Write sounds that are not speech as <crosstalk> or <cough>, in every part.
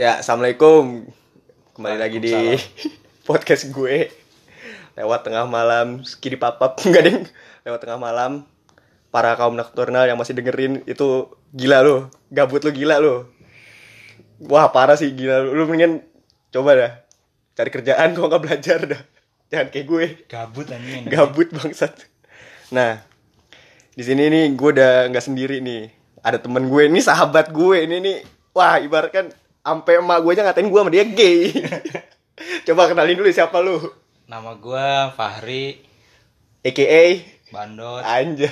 Ya, assalamualaikum. Kembali lagi di podcast gue. Lewat tengah malam, kiri papap <laughs> enggak ding. Lewat tengah malam, para kaum nocturnal yang masih dengerin itu gila lo, gabut lo gila lo. Wah parah sih gila lo. Lu mendingan coba dah cari kerjaan <laughs> kok nggak belajar dah. Jangan kayak gue, Gabut anjing. gabut bangsat. Nah, di sini nih gue udah nggak sendiri nih. Ada temen gue ini sahabat gue ini nih. Wah ibaratkan sampai emak gue aja ngatain gue sama dia gay. <laughs> Coba kenalin dulu siapa lu. Nama gua Fahri AKA Bandot. Anjay.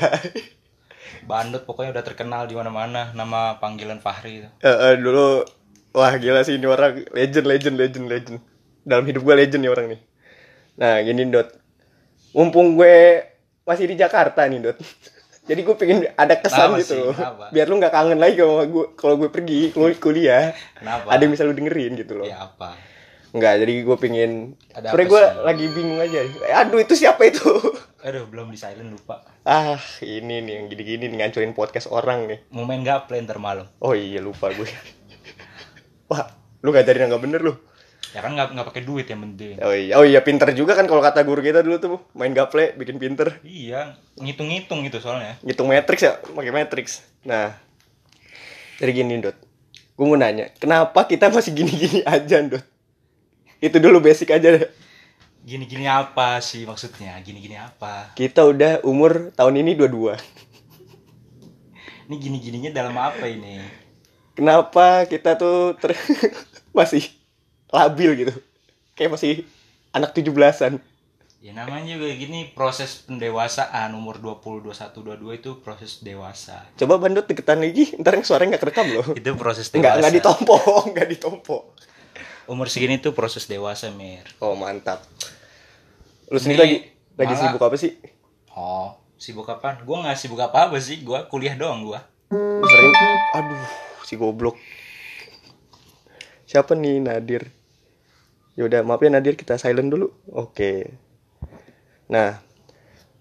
Bandot pokoknya udah terkenal di mana-mana nama panggilan Fahri itu. Eh, eh, dulu wah gila sih ini orang legend legend legend legend. Dalam hidup gue legend nih orang nih. Nah, gini Dot. Mumpung gue masih di Jakarta nih, Dot. Jadi gue pengen ada kesan Kenapa gitu sih? loh. Kenapa? Biar lu nggak kangen lagi kalau gue kalau gue pergi kul- kuliah. Kenapa? Ada yang bisa lu dengerin gitu loh. Ya apa? Enggak, jadi gue pengen Ada Sebenernya apa gue lagi bingung aja Eh, Aduh itu siapa itu? <laughs> Aduh, belum di silent lupa. ah ini nih yang gini-gini nih, ngancurin podcast orang nih Mau main gaple ntar malam. Oh iya lupa gue <laughs> Wah lu ngajarin yang gak bener lu Ya kan nggak nggak pakai duit yang penting. Oh iya, oh iya pinter juga kan kalau kata guru kita dulu tuh Main gaple bikin pinter Iya, ngitung-ngitung gitu soalnya. Ngitung matrix ya, pakai matrix Nah Jadi gini Dot Gue mau nanya, kenapa kita masih gini-gini aja Dot? Itu dulu basic aja deh Gini-gini apa sih maksudnya? Gini-gini apa? Kita udah umur tahun ini 22 Ini gini-gininya dalam apa ini? kenapa kita tuh ter <laughs> masih labil gitu kayak masih anak 17-an Ya namanya juga gini proses pendewasaan umur 20, 21, 22 itu proses dewasa. coba bandut deketan lagi ntar yang suaranya nggak kerekam loh Itu proses nggak dewasa. <laughs> nggak ditompo nggak ditompo Umur segini tuh proses dewasa, Mir. oh mantap lu sendiri lagi lagi malah- sibuk apa sih Oh, sibuk apaan? Gua nggak sibuk apa-apa sih, gua kuliah doang gua. sering aduh si goblok siapa nih Nadir yaudah maaf ya Nadir kita silent dulu. Oke. Nah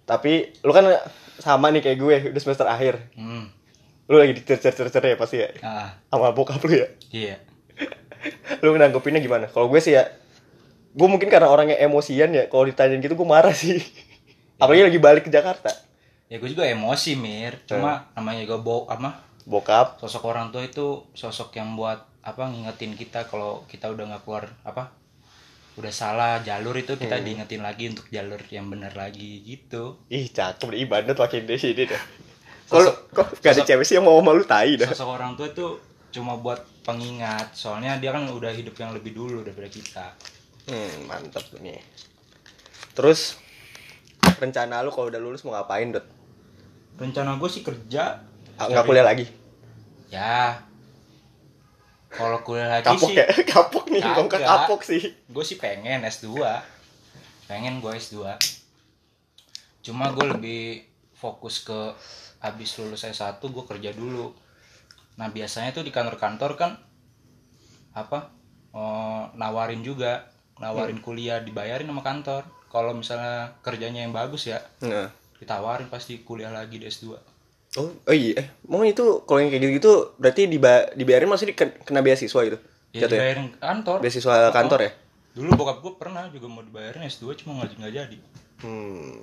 tapi lu kan sama nih kayak gue udah semester akhir. Hmm. lu lagi dicer-cer-cer ya pasti ya? Ah, sama bokap lu ya? Iya. <laughs> lu nanggepinnya gimana? Kalau gue sih ya gue mungkin karena orangnya emosian ya kalau ditanyain gitu gue marah sih. Apalagi lagi balik ke Jakarta. Ya gue juga emosi, Mir. Cuma namanya juga bo apa? bokap. Sosok orang tua itu sosok yang buat apa ngingetin kita kalau kita udah nggak keluar apa? Udah salah jalur itu kita diingetin lagi untuk jalur yang benar lagi gitu. ih cakep ih banget makin deh sini deh kalau kok gak ada cewek sih yang mau malu tai dah Sosok orang tua itu cuma buat pengingat. Soalnya dia kan udah hidup yang lebih dulu daripada kita. hmm mantap tuh nih terus rencana lu kalau udah lulus mau ngapain dot Rencana gue sih kerja. Ah, nggak kuliah lagi Ya. Kalau kuliah lagi kapok sih. ya? <laughs> Kapok nih ngomong kapok sih. Gue sih pengen S2 pengen gue S2 cuma gue lebih fokus ke habis lulus S1 gue kerja dulu. Nah biasanya tuh di kantor-kantor kan apa eh, nawarin juga. Nawarin kuliah dibayarin sama kantor. Kalau misalnya kerjanya yang bagus ya nah. ditawarin pasti kuliah lagi di S2 oh, oh iya eh, mau itu kalau yang kayak gitu gitu berarti diba dibayarin masih kena beasiswa gitu ya Jatuh ya? dibayarin kantor beasiswa kantor ya dulu bokap gue pernah juga mau dibayarin S2 cuma nggak nggak jadi Hmm.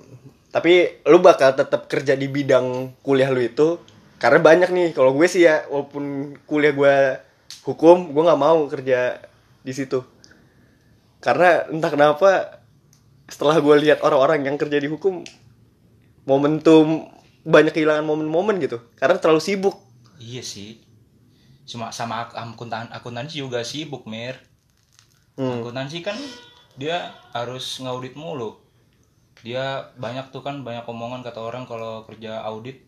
Tapi lu bakal tetap kerja di bidang kuliah lu itu karena banyak nih kalau gue sih ya walaupun kuliah gue hukum gue nggak mau kerja di situ karena entah kenapa setelah gue lihat orang-orang yang kerja di hukum momentum banyak kehilangan momen-momen gitu karena terlalu sibuk Iya sih. Cuma sama ak- akuntan akuntansi juga sibuk, Mir. Hmm. Akuntansi kan dia harus ngaudit mulu. Dia banyak tuh kan banyak omongan kata orang kalau kerja audit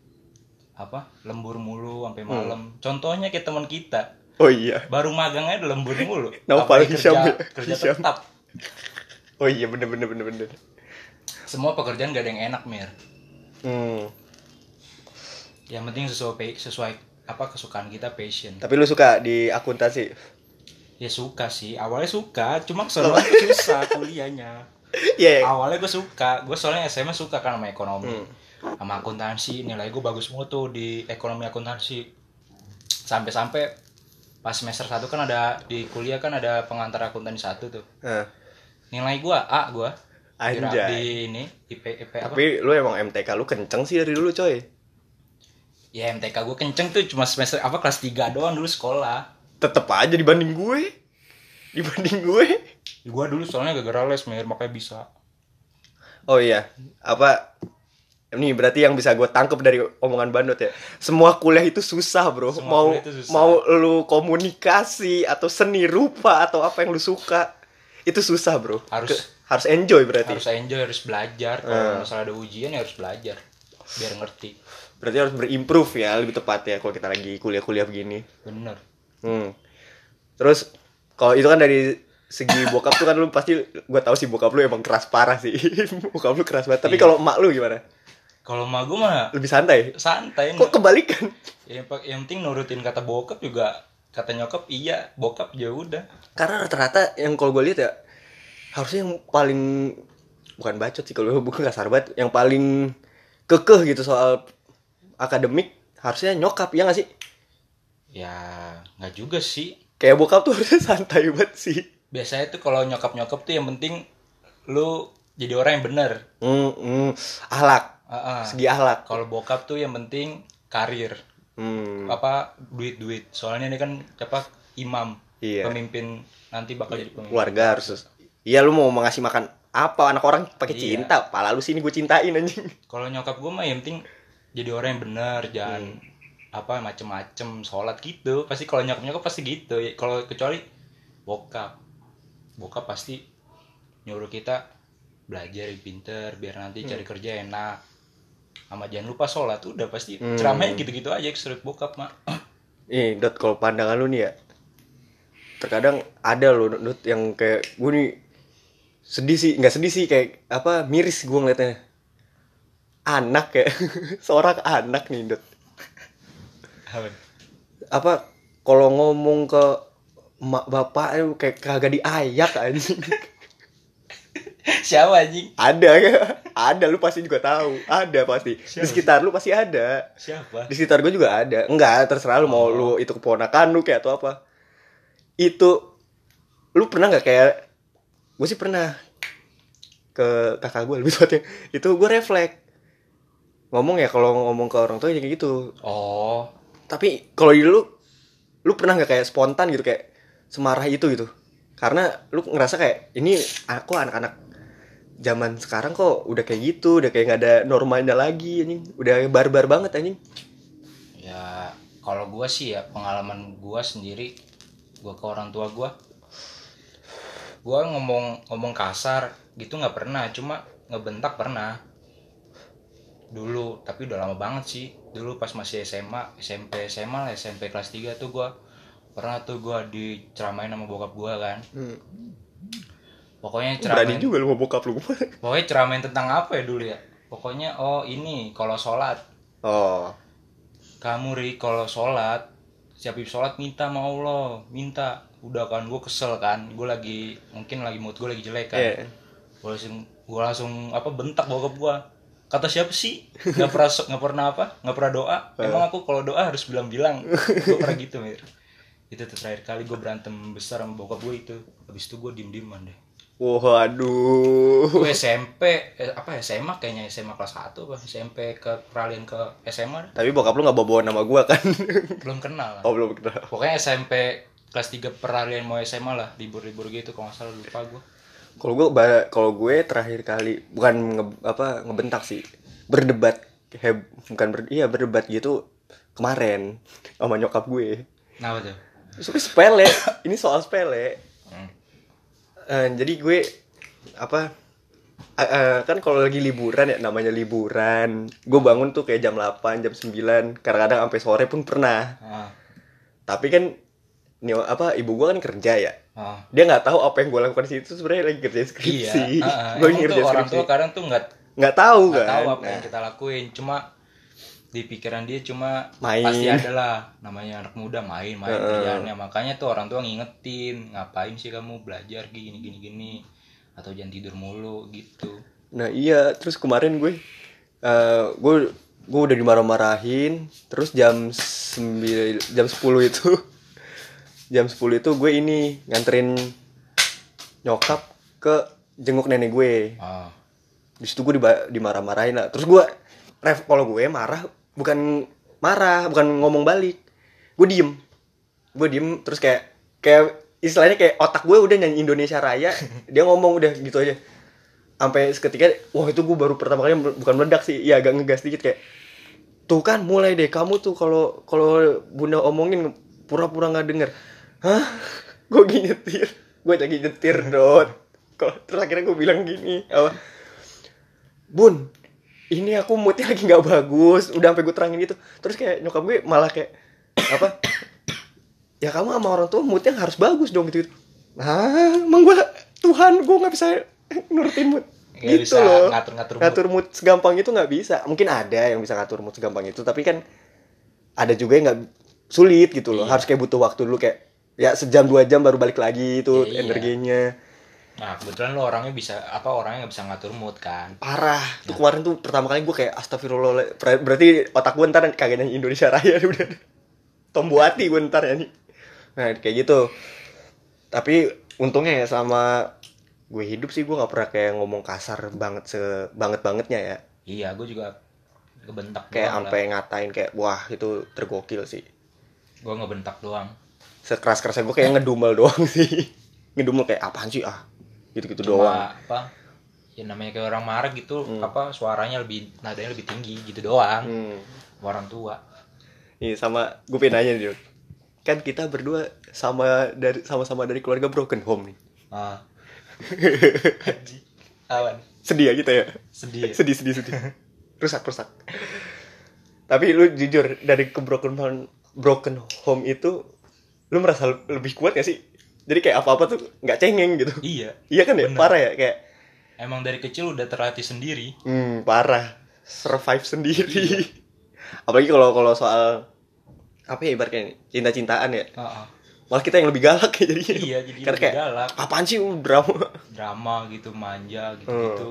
apa lembur mulu sampai malam. Contohnya kayak teman kita oh iya baru magang aja udah lembur mulu. <laughs> Naufal Apalagi Hisham kerja, kerja Hisham. tetap. oh iya bener bener bener bener Semua pekerjaan gak ada yang enak, Mir. hmm. Yang penting sesuai sesuai apa kesukaan kita passion. tapi lu suka di akuntansi? Ya suka sih, awalnya suka, cuma tuh susah kuliahnya. <laughs> Iya. awalnya gue suka. Gue soalnya SMA suka kan sama ekonomi. Hmm. sama akuntansi. Nilai gue bagus mulu tuh di ekonomi akuntansi. Sampai-sampai pas semester satu kan ada di kuliah kan ada pengantar akuntansi satu tuh. Nah, nilai gua A ra- Anjay. di ini IP IP apa? Tapi lu emang MTK lu kenceng sih dari dulu coy ya MTK gua kenceng tuh cuma semester apa kelas 3 doang dulu sekolah. Tetep aja dibanding gue. Dibanding gue. Gua dulu soalnya gara-gara les mir makanya bisa. Oh iya. Apa ini berarti yang bisa gue tangkep dari omongan bandot ya? Semua kuliah itu susah bro. Semua mau susah. mau lu komunikasi atau seni rupa atau apa yang lu suka itu susah bro. Harus- Ke- harus enjoy berarti. harus enjoy harus belajar. Kalau Eh. misalnya ada ujian ya harus belajar biar ngerti berarti harus berimprove ya lebih tepat ya kalau kita lagi kuliah-kuliah begini bener Hmm. Terus kalau itu kan dari segi bokap tuh kan lu pasti gua tahu sih bokap lu emang keras parah sih. <laughs> bokap lu keras banget. Tapi Iya. kalau emak lu gimana? kalau mah gua mah Lebih santai. santai Kok kebalikan? yang, yang penting nurutin kata bokap juga kata nyokap iya bokap ya udah Karena rata-rata yang kalau gue lihat ya harusnya yang paling bukan bacot sih kalau bukan kasar banget, yang paling kekeh gitu soal akademik harusnya nyokap ya gak sih? ya nggak juga sih Kayak bokap tuh harusnya <laughs> santai banget sih. biasanya tuh kalau nyokap nyokap tuh yang penting lu jadi orang yang bener Hmm, hmm. ahlak, Ah, ah. segi ahlak. kalau bokap tuh yang penting karir Hmm. apa duit duit soalnya ini kan apa imam Iya. pemimpin nanti bakal jadi pemimpin keluarga harus iya lu mau ngasih makan apa anak orang pakai Iya. cinta pala lu sini gue cintain anjing kalau nyokap gue mah yang penting jadi orang yang benar jangan Hmm. apa macem-macem sholat gitu pasti kalau nyokap nyokap pasti gitu Ya, kalau kecuali bokap bokap pasti nyuruh kita belajar yang pinter biar nanti Hmm. cari kerja enak sama jangan lupa sholat udah pasti Hmm. ceramahnya gitu-gitu aja kesulit bokap mak <clears throat> nih dot kalau pandangan lu nih ya terkadang ada loh dot yang kayak gue nih sedih sih nggak sedih sih kayak apa miris gue ngeliatnya anak kayak <laughs> seorang anak nih dot apa kalau ngomong ke mak bapak itu kayak kagak diayak anjing. <laughs> Siapa anjing? Ada ada lu pasti juga tahu. Ada pasti. Di Siapa? sekitar lu pasti ada. Siapa? Di sekitar gue juga ada. Enggak terserah lu mau Oh. lu itu keponakan lu kayak atau apa. Itu lu pernah nggak kayak gue sih pernah ke kakak gue lebih tepatnya. Itu gue refleks ngomong ya kalau ngomong ke orang tua ya kayak gitu. Oh. Tapi kalau di lu lu pernah nggak kayak spontan gitu kayak semarah itu gitu? Karena lu ngerasa kayak ini aku anak-anak zaman sekarang kok udah kayak gitu udah kayak nggak ada normalnya lagi anjing. Udah barbar banget anjing. Ya kalau gua sih ya pengalaman gua sendiri gua ke orang tua gua. Gua ngomong ngomong kasar gitu nggak pernah cuma ngebentak pernah dulu tapi udah lama banget sih. Dulu pas masih SMA SMP SMA lah SMP kelas 3 tuh gua pernah tuh gua diceramain sama bokap gua kan. Hmm. pokoknya berani ceramain juga lu mau bokap lu. <laughs> Pokoknya ceramain tentang apa ya dulu ya? Pokoknya oh ini kalau sholat. Oh. Kamu ri kalau sholat siap sholat minta sama Allah minta. Udah kan gue kesel kan. Gue lagi mungkin lagi mood gue lagi jelek kan. Iya. gue langsung gue langsung apa bentak bokap gue kata siapa sih? Nggak pernah so- nggak pernah apa? Nggak pernah doa? Emang aku kalau doa harus bilang-bilang. Gue pernah gitu mir. Itu tuh terakhir kali gue berantem besar sama bokap gue itu. Habis itu gue diem dieman deh. Waduh. Gue SMP eh, apa SMA kayaknya SMA kelas 1 apa? SMP ke peralihan ke SMA tapi bokap lu nggak bawa bawa nama gua kan? Belum kenal. Lah. oh belum kenal. Pokoknya SMP kelas 3 peralihan mau SMA lah libur-libur gitu kalau nggak salah lupa gue kalau gue kalau gue terakhir kali bukan nge- apa ngebentak sih. Berdebat heb bukan ber, iya berdebat gitu kemarin sama nyokap gue. Kenapa tuh? Sepele ini soal sepele. Hmm. Eh, jadi gue apa eh, eh, kan kalau lagi liburan ya namanya liburan. Gue bangun tuh kayak jam 8 jam 9 kadang-kadang sampai sore pun pernah. Ah, tapi kan ini apa ibu gue kan kerja ya ah. dia nggak tahu apa yang gue lakukan di situ sebenarnya lagi kerja iya. skripsi. Ah, <laughs> ah. gue lagi Emang tuh ngerjain orang skripsi. tua kadang tuh nggak nggak tahu nggak kan? tahu apa Nah, yang kita lakuin. Cuma di pikiran dia cuma Main. pasti ada lah. Namanya anak muda main main kerjaannya. Makanya tuh orang tua ngingetin ngapain sih kamu belajar gini gini gini? Atau jangan tidur mulu gitu. Nah iya. Terus kemarin gue eh gue gue udah dimarah-marahin. Terus jam 9 jam 10 itu jam 10 itu gue ini nganterin nyokap ke jenguk nenek gue. Oh di situ gue dimarah-marahin lah. Terus gue ref kalau gue marah bukan marah bukan ngomong balik. Gue diem. Gue diem terus kayak kayak istilahnya kayak otak gue udah nyanyi Indonesia Raya <laughs> dia ngomong udah gitu aja. Sampai seketika wah itu gue baru pertama kali bukan meledak sih ya agak ngegas dikit kayak tuh kan mulai deh kamu tuh kalau kalau bunda omongin pura-pura nggak denger hah? Gue gini nyetir. Gue lagi nyetir dot. Kok terus akhirnya gue bilang gini apa? Bun ini aku moodnya lagi nggak bagus. Udah sampai gue terangin gitu. Terus kayak nyokap gue malah kayak apa? Ya kamu sama orang tua moodnya harus bagus dong gitu, -gitu. ah emang gue Tuhan gue nggak bisa nurutin mood. Nggak gitu bisa loh. ngatur-ngatur mood. ngatur mood segampang itu nggak bisa. Mungkin ada yang bisa ngatur mood segampang itu tapi kan ada juga yang nggak sulit gitu loh. Iya. harus kayak butuh waktu dulu kayak ya sejam dua jam baru balik lagi itu Ya, iya. energinya. Nah kebetulan lo orangnya bisa apa orangnya nggak bisa ngatur mood kan? Parah. Tuh kemarin tuh pertama kali gue kayak astagfirullah. Ber- berarti otak gue ntar kagak nyanyi Indonesia Raya. <laughs> Udah. Tombu hati gue ntar nyanyi nah kayak gitu. Tapi untungnya ya sama gue hidup sih gue nggak pernah kayak ngomong kasar banget se banget bangetnya ya. Iya gue juga ngebentak kayak sampai ngatain kayak wah itu tergokil sih. Gue ngebentak doang sekeras kerasnya gue kayak ngedumel doang <laughs> sih ngedumel kayak apaan sih ah gitu gitu cuma doang apa ya namanya kayak orang marah gitu apa suaranya lebih nadanya lebih tinggi gitu doang hmm. orang tua Nih sama gue pengen nanya nih. Kan kita berdua sama dari sama-sama dari keluarga broken home nih. ah <laughs> awan Sedih ya kita ya. sedih Sedih sedih sedih. rusak rusak. Tapi lu jujur dari ke broken home, broken home itu lu merasa lebih kuat gak sih? Jadi kayak apa-apa tuh nggak cengeng gitu. iya Iya kan ya? Bener. Parah ya kayak emang dari kecil udah terlatih sendiri hmm, parah. Survive sendiri. <laughs> Apalagi kalau kalau soal apa ya ibaratnya cinta-cintaan ya. Heeh. Malah kita yang lebih galak ya jadinya. Iya, jadi Karena lebih kayak galak. apaan sih uh, drama. <laughs> drama gitu manja gitu Hmm. gitu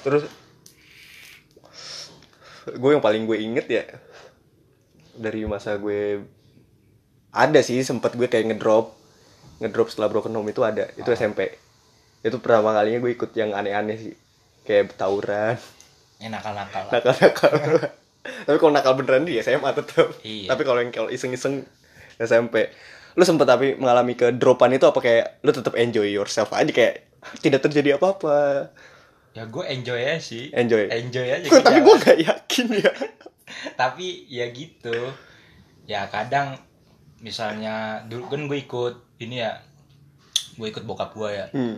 Terus gue yang paling gue inget ya dari masa gue ada sih sempat gue kayak ngedrop. Ngedrop setelah broken home itu ada. Itu SMP itu pertama kalinya gue ikut yang aneh-aneh sih. Kayak tawuran. Ya nakal-nakal nakal-nakal. <laughs> Tapi kalau nakal beneran di SMA tetap Iya. tapi kalau yang kalau iseng-iseng SMP lu sempet tapi mengalami ke dropan itu apa kayak lu tetap enjoy yourself aja? Kayak tidak terjadi apa-apa. Ya gue enjoy aja sih. Enjoy. enjoy aja <laughs> Kok, tapi gitu. gue gak yakin ya? <laughs> Tapi ya gitu. Ya kadang misalnya dulu kan gue ikut ini ya gue ikut bokap gue ya hmm.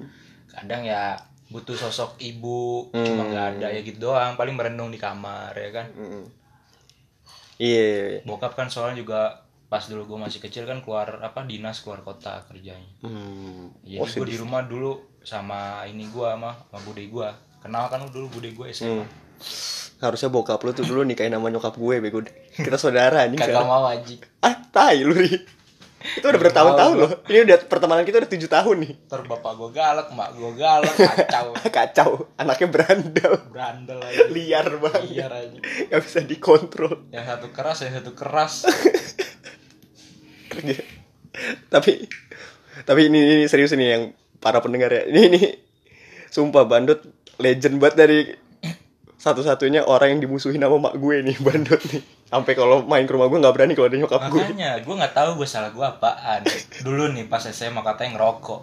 kadang ya butuh sosok ibu Hmm. cuma nggak ada ya gitu doang paling merenung di kamar ya kan Mm. Iya. bokap kan soalnya juga pas dulu gue masih kecil kan keluar apa dinas keluar kota kerjanya Hmm. jadi Oh, gue di rumah dulu sama ini gue sama sama bude gue kenal kan lu dulu bude gue SMA Hmm. Harusnya bokap lu tuh dulu nikahin sama nyokap gue, bego. Kita saudara anjing. kagak mau aji Ah, tai lu, Ri. Itu udah bertahun-tahun loh. Ini udah pertemanan kita udah tujuh tahun nih. ntar bapak gue galak mak gue galak kacau <laughs> Kacau. Anaknya berandal. berandal aja Liar banget. liar aja Gak bisa dikontrol. yang satu keras yang satu keras Kerja. Tapi tapi ini, ini serius nih yang para pendengar ya. Ini ini sumpah bandut legend banget dari satu-satunya orang yang dimusuhin sama mak gue nih <laughs> bandut nih. Sampai kalau main ke rumah gue nggak berani kalau ada nyokap gue. makanya gue nggak tahu gue salah gue apaan. Dulu nih pas SMA katanya ngerokok.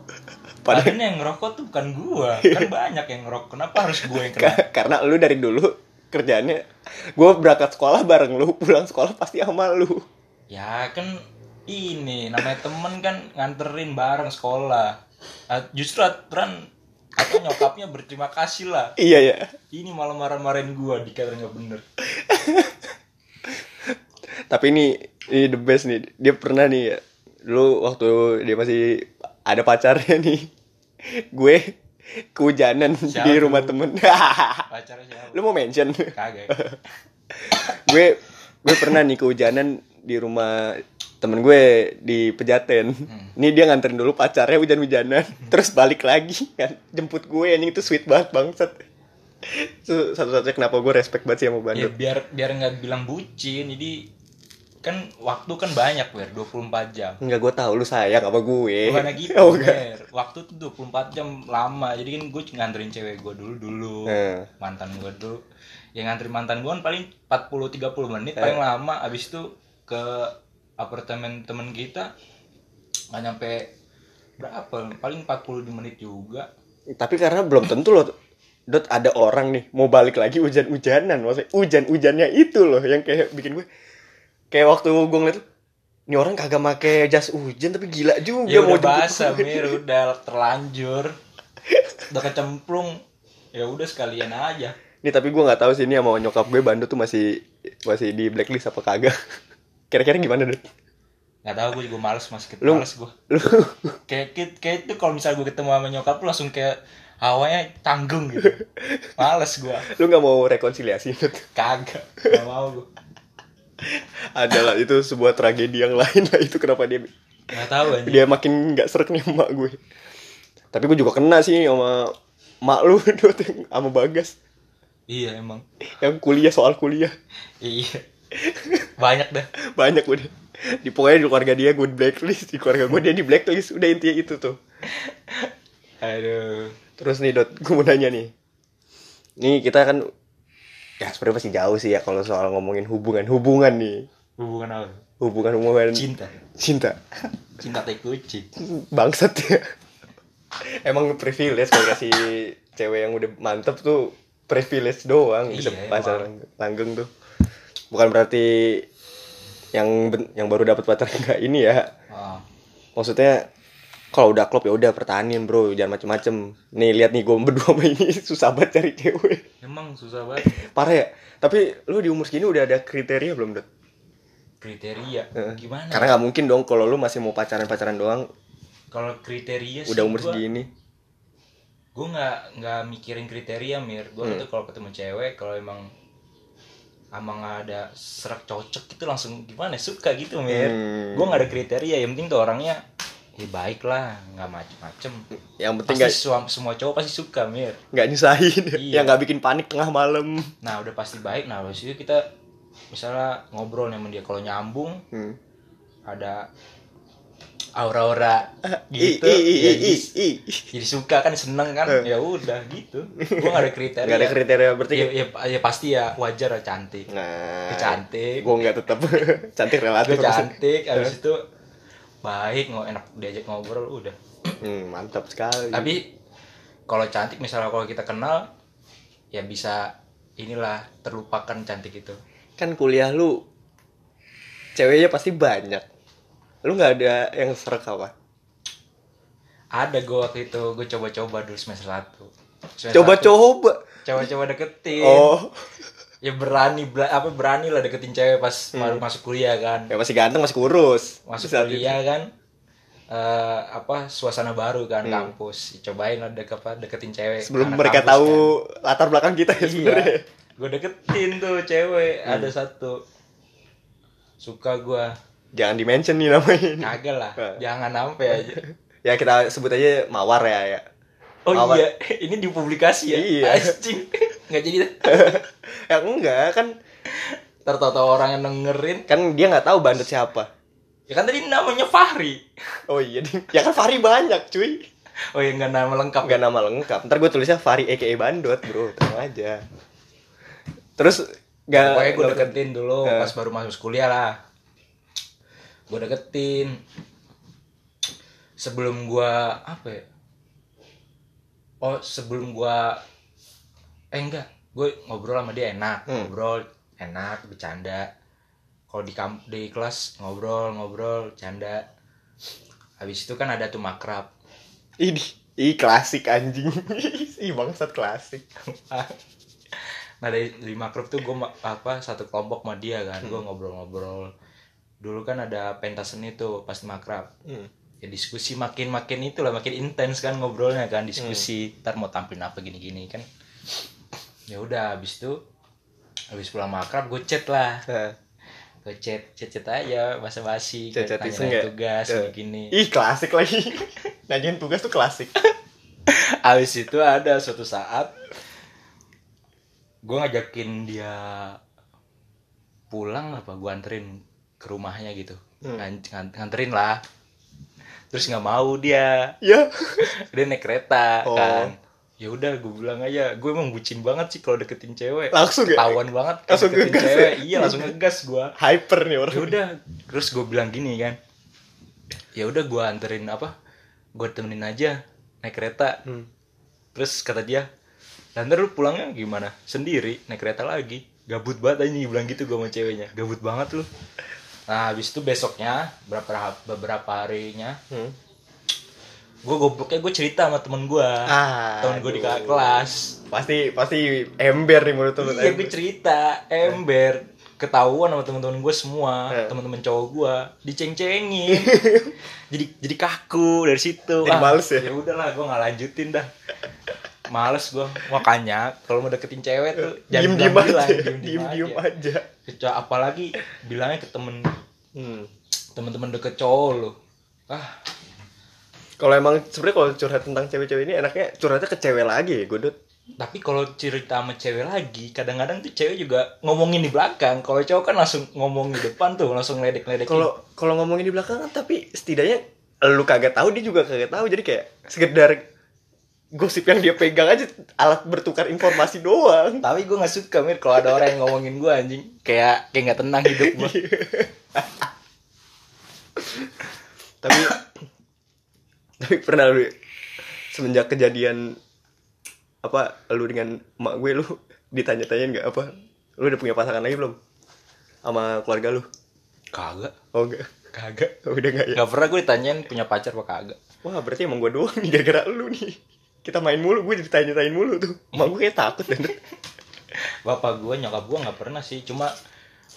Padahal- yang ngerokok tuh bukan gue <laughs> kan banyak yang ngerokok. Kenapa harus gue yang kena? Ka- karena lu dari dulu kerjaannya gue berangkat sekolah bareng lu pulang sekolah pasti sama lu. Ya kan ini namanya temen kan nganterin bareng sekolah. Ah, justru aturan atau nyokapnya berterima kasih lah. Iya ya ini malah marah-marahin gue dikata nggak bener. <laughs> Tapi ini ini the best nih. Dia pernah nih ya dulu waktu dia masih ada pacarnya <laughs> nih. Gue kehujanan Siapa di rumah temen. <laughs> Pacarnya siapa? Lu mau mention? Kagak. Gue gue pernah nih kehujanan di rumah temen gue di Pejaten. Ini dia nganterin dulu pacarnya hujan-hujanan, terus balik lagi kan jemput gue anjing itu sweet banget bangsat. Itu satu-satunya kenapa gue respect banget sih sama ya Bandung. biar biar nggak bilang bucin jadi kan waktu kan banyak wer 24 jam Enggak gue tahu lu sayang sama gue. Bukan gitu, <laughs> Oh. Waktu tuh 24 jam lama. Jadi kan gue nganterin cewek gue dulu dulu. Eh. Mantan gue dulu. Yang ngantri mantan gue kan paling 40 30 menit Eh. paling lama. Abis itu ke apartemen temen kita nggak nyampe berapa? Paling 40 menit juga. Tapi karena belum tentu loh Dot ada orang nih mau balik lagi hujan-hujanan maksudnya hujan-hujannya itu loh yang kayak bikin gue kayak waktu gue ngeliat ini orang kagak make jas hujan tapi gila juga Ya udah jemput basah. Mir, udah terlanjur. Udah kecemplung. Ya udah sekalian aja. Nih tapi gue nggak tahu sih ini sama nyokap gue Bandut tuh masih masih di blacklist apa kagak. Kira-kira gimana Dot? Gak tau gue juga males mas. Lu- males gue Lu <laughs> kayak kayak, kayak itu kalau misalnya gue ketemu sama nyokap lu langsung kayak hawanya tanggung gitu. <laughs> Males gue lu nggak mau rekonsiliasi Dot? kagak. Gak mau gue <laughs> Adalah itu sebuah tragedi yang lain lah itu kenapa dia gak tahu aja dia makin nggak serak nih emak gue. Tapi gue juga kena sih sama mak lu sama Bagas. Iya emang. Yang kuliah soal kuliah. Iya banyak dah. Banyak udah. Di pokoknya di keluarga dia gue di blacklist. Di keluarga gue dia di blacklist. Udah intinya itu tuh. Aduh. Terus nih dot gue mau nanya nih. Nih kita kan ya sebenarnya masih jauh sih ya kalau soal ngomongin hubungan. Hubungan nih. Hubungan apa? Hubungan hubungan. Cinta. Cinta. Cinta tai kucing. Bangsat ya. Emang privilege kalau kasih cewek yang udah mantep tuh privilege doang. Bisa Iya, pacaran langgeng tuh bukan berarti yang yang baru dapat pacar <laughs> enggak ini ya. Ah. Maksudnya kalau udah klop ya udah pertahanin bro. Jangan macem-macem. Nih lihat nih gue berdua sama ini. <laughs> Susah banget cari cewek. Emang susah banget. Parah ya. Tapi lu di umur segini udah ada kriteria belum dot kriteria? Gimana? Karena nggak mungkin dong kalau lu masih mau pacaran pacaran doang. Kalau kriteria udah umur gua, segini. Gue nggak nggak mikirin kriteria mir. Gue Hmm. tuh kalau ketemu cewek kalau emang emang ada serak cocok itu langsung gimana? Suka gitu mir. Hmm. gue nggak ada kriteria yang penting tuh orangnya ya baik lah nggak macem-macem. Yang penting pasti semua, semua cowok pasti suka mir. Nggak nyusahin. Iya. yang nggak bikin panik tengah malam. Nah udah pasti baik. Nah habis itu kita misalnya ngobrol sama dia. Kalau nyambung hmm. ada aura-aura I, gitu. i, i, ya i, jadi, i. jadi suka kan seneng kan. Eh. ya udah gitu. Gue gak ada kriteria. Nggak ada kriteria berarti ya, ya, ya pasti ya wajar lah cantik. Nah Gue cantik. gue nggak tetap <laughs> cantik relatif gue cantik habis itu baik mau enak diajak ngobrol udah. Hmm, mantap sekali. Tapi kalau cantik misalnya kalau kita kenal ya bisa inilah terlupakan cantik itu. Kan kuliah lu ceweknya pasti banyak lu nggak ada yang serak apa? Ada gue waktu itu gue coba-coba dulu semester satu. Coba-coba. Coba-coba deketin. Oh. Ya berani bela- apa berani lah deketin cewek pas baru masuk kuliah kan. Ya masih ganteng masih kurus. Masuk Saat kuliah itu. kan. Eh, apa suasana baru kan Hmm. kampus. Cobain lah dek apa deketin cewek sebelum mereka kampus tahu kan. latar belakang kita ya sebenarnya. Iya gue deketin tuh cewek Hmm. ada satu. Suka gue jangan di mention nih namanya kagak lah. Eh. jangan sampai aja. Ya kita sebut aja mawar ya ya. Oh Mawar. iya ini dipublikasi ya? Iya. anjing. Nggak jadi <laughs> ya enggak kan. Tau orang yang dengerin. Kan dia nggak tahu bandut siapa. Ya kan tadi namanya Fahri. Oh iya ya kan Fari banyak cuy. Oh ya nggak nama lengkap. Nggak nama lengkap. Ntar gue tulisnya Fari aka Bandot bro. Tenang aja. Terus nggak Pokoknya gue deketin dulu Eh. pas baru masuk kuliah lah. Gue deketin. Sebelum gua apa ya? Oh, sebelum gua eh enggak, gue ngobrol sama dia enak, Hmm. ngobrol enak, bercanda. Kalau di kamp di kelas ngobrol, ngobrol, canda. Habis itu kan ada tuh makrab. ini ih klasik anjing <laughs> ih bangsat klasik nah dari, dari makrab tuh gue apa satu kelompok sama dia kan gue Hmm. ngobrol-ngobrol dulu kan ada pentas seni tuh pas makrab Hmm. ya diskusi makin makin itulah makin intens kan ngobrolnya kan diskusi Hmm. ntar mau tampilin apa gini-gini kan ya udah habis itu habis pulang makrab gue chat lah Nah, gue chat chat chat aja basa basi ya? tugas Eh. begini ih klasik lagi <laughs> nanyain tugas tuh klasik <laughs> habis itu ada suatu saat gue ngajakin dia pulang apa gue anterin ke rumahnya gitu. Hmm. Ngan- ngan- nganterin lah. Terus nggak mau dia. Ya. <laughs> Dia naik kereta Oh. kan. Ya udah gue bilang aja. Gue emang bucin banget sih kalau deketin cewek. Langsung ya? ketahuan banget kalau Langsung deketin ngegas cewek. ya? iya langsung ngegas gue hyper nih orang. Ya udah terus gue bilang gini kan. Ya udah gue anterin apa gue temenin aja naik kereta. Hmm. terus kata dia "Lah, ntar lu pulangnya gimana? Sendiri naik kereta lagi. Gabut banget aja bilang gitu gue sama ceweknya. Gabut banget lu nah habis itu besoknya beberapa beberapa harinya Hmm. gue gobloknya gue cerita sama temen gue Ah, temen gue di kelas. Pasti pasti ember nih menurut lu iya gue cerita ember. Ketahuan sama teman-teman gue semua Eh. teman-teman cowok gue diceng-cengin. <laughs> Jadi jadi kaku dari situ. Jadi males ya? ya udahlah gue nggak lanjutin dah males gue makanya kalau mau deketin cewek tuh diem diem bilang-bilang, aja. diem-diem <laughs> diem diem aja. aja. Kecuali- apalagi bilangnya ke temen Hmm. temen-temen deket cowok lo ah. Kalau emang sebenarnya kalau curhat tentang cewek-cewek ini enaknya curhatnya ke cewek lagi ya godot? Tapi kalau cerita sama cewek lagi kadang-kadang tuh cewek juga ngomongin di belakang. Kalau cowok kan langsung ngomong di depan tuh langsung ledek-ledek kalau kalau ngomongin di belakang kan tapi setidaknya lu kagak tahu dia juga kagak tahu. Jadi kayak sekedar gosip yang dia pegang aja alat bertukar informasi doang. Tapi gue nggak suka mir kalau ada orang yang ngomongin gue anjing. Kayak kayak nggak tenang hidup gue tapi tapi pernah lu semenjak kejadian apa lu dengan emak gue lu ditanya-tanyain nggak apa lu udah punya pasangan lagi belum? Sama keluarga lu? Kagak. Oh enggak kagak. Udah enggak ya? Nggak pernah gue ditanyain punya pacar apa kagak. Wah berarti emang gue doang nih gara-gara lu nih kita main mulu gue ditanya-tanyain mulu tuh. Emak gue kayak takut dan bapak gue nyokap gue nggak pernah sih. Cuma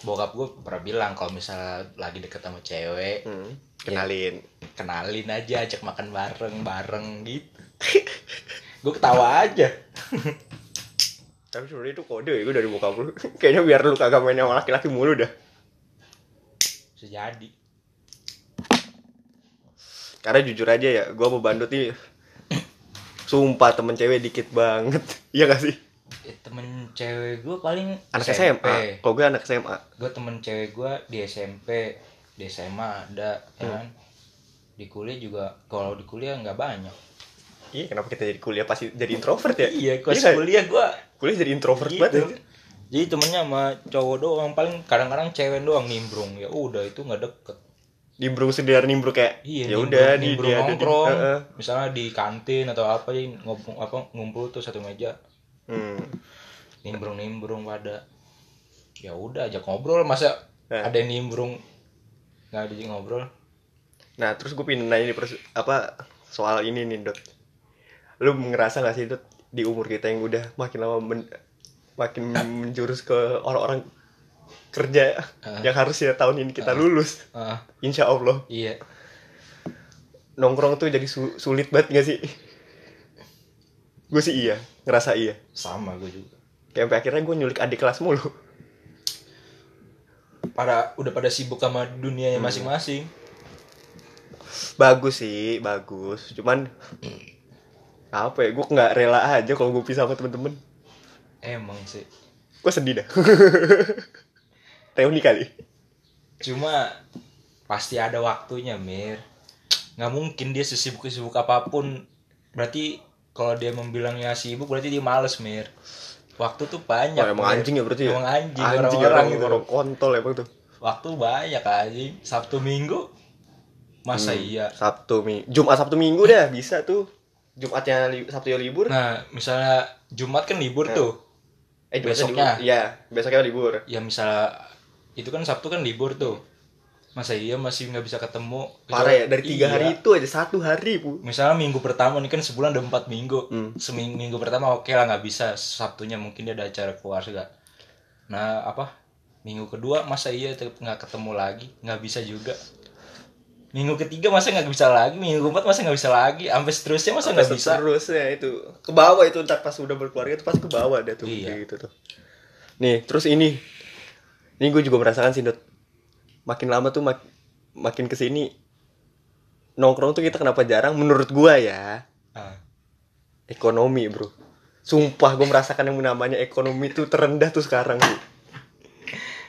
bokap gue pernah bilang kalau misalnya lagi deket sama cewek hmm, kenalin. kenalin aja ajak makan bareng bareng gitu. Gue ketawa aja. Tapi sebenarnya itu kode ya gue dari bokap lu. <laughs> Kayaknya biar lu kagak main sama laki-laki mulu dah. Bisa jadi. Karena jujur aja ya gue mau bandut nih sumpah temen cewek dikit banget. <laughs> Iya gak sih? Eh, temen cewek gue paling anak SMP. SMA kalau gue anak SMA gue temen cewek gue di SMP di SMA ada ya kan? Di kuliah juga kalau di kuliah nggak banyak. Iya kenapa kita jadi kuliah pasti jadi introvert ya? Iya pas nggak? kuliah gue kuliah jadi introvert gitu. banget anjir. jadi temennya sama cowok doang paling kadang-kadang cewek doang nimbrung. Ya udah itu nggak deket nimbrung sendiri nimbrung kayak iya ya udah di nimbrung dia ada di- nongkrong Heeh. misalnya di kantin atau apa ya ngumpul apa ngumpul tuh satu meja Hmm. nimbrung nimbrung pada ya udah ajak ngobrol masa Eh. ada yang nimbrung nggak ada yang ngobrol nah terus gue pengen nanya nih pers- apa soal ini nih dot lu ngerasa gak sih dot di umur kita yang udah makin lama men- makin <laughs> menjurus ke orang-orang kerja Eh. yang harusnya tahun ini kita lulus. Ah. Insya Allah. Iya. Nongkrong tuh jadi su- sulit banget gak sih? Gue sih iya ngerasa iya. Sama gue juga. Kayak sampai akhirnya gue nyulik adik kelas mulu. Pada udah pada sibuk sama Hmm. dunianya masing-masing. Bagus sih bagus. Cuman apa ya gue nggak rela aja kalau gue pisah sama temen-temen. Emang sih. Gue sedih dah <laughs> reuni kali. Cuma pasti ada waktunya mir. Nggak mungkin dia sesibuk sibuk apa pun. Berarti kalau dia membilangnya sibuk berarti dia males mir. Waktu tuh banyak oh, emang Mir. anjing ya berarti ya? Emang anjing, anjing orang-orang orang, gitu. orang kontol emang tuh waktu banyak anjing sabtu minggu masa Hmm, iya? Sabtu minggu jumat sabtu minggu dah bisa tuh. Jumatnya li- sabtu ya libur. Nah misalnya jumat kan libur Nah. tuh. Eh besoknya. libur. iya besoknya libur. Ya misalnya itu kan sabtu kan libur tuh. Masa iya masih nggak bisa ketemu? Parah ya dari tiga Iya. hari itu aja satu hari bu. Misalnya minggu pertama ini kan sebulan ada empat minggu. Hmm. seminggu minggu pertama oke lah nggak bisa. Sabtunya mungkin dia ada acara keluarga. Nah apa? Minggu kedua masa iya nggak ketemu lagi? Nggak bisa juga. Minggu ketiga masa nggak bisa lagi? Minggu keempat masa nggak bisa lagi? Sampai seterusnya masa nggak bisa? terus ya itu. Ke bawah itu ntar pas udah berkeluarga itu pasti ke bawah dah tuh Iya. gitu tuh. Nih terus ini ini gue juga merasakan sih Dot. makin lama tuh mak- makin ke sini nongkrong tuh kita kenapa jarang? Menurut gua ya. Ah, ekonomi bro. Sumpah gue merasakan yang namanya ekonomi tuh terendah tuh sekarang Bu.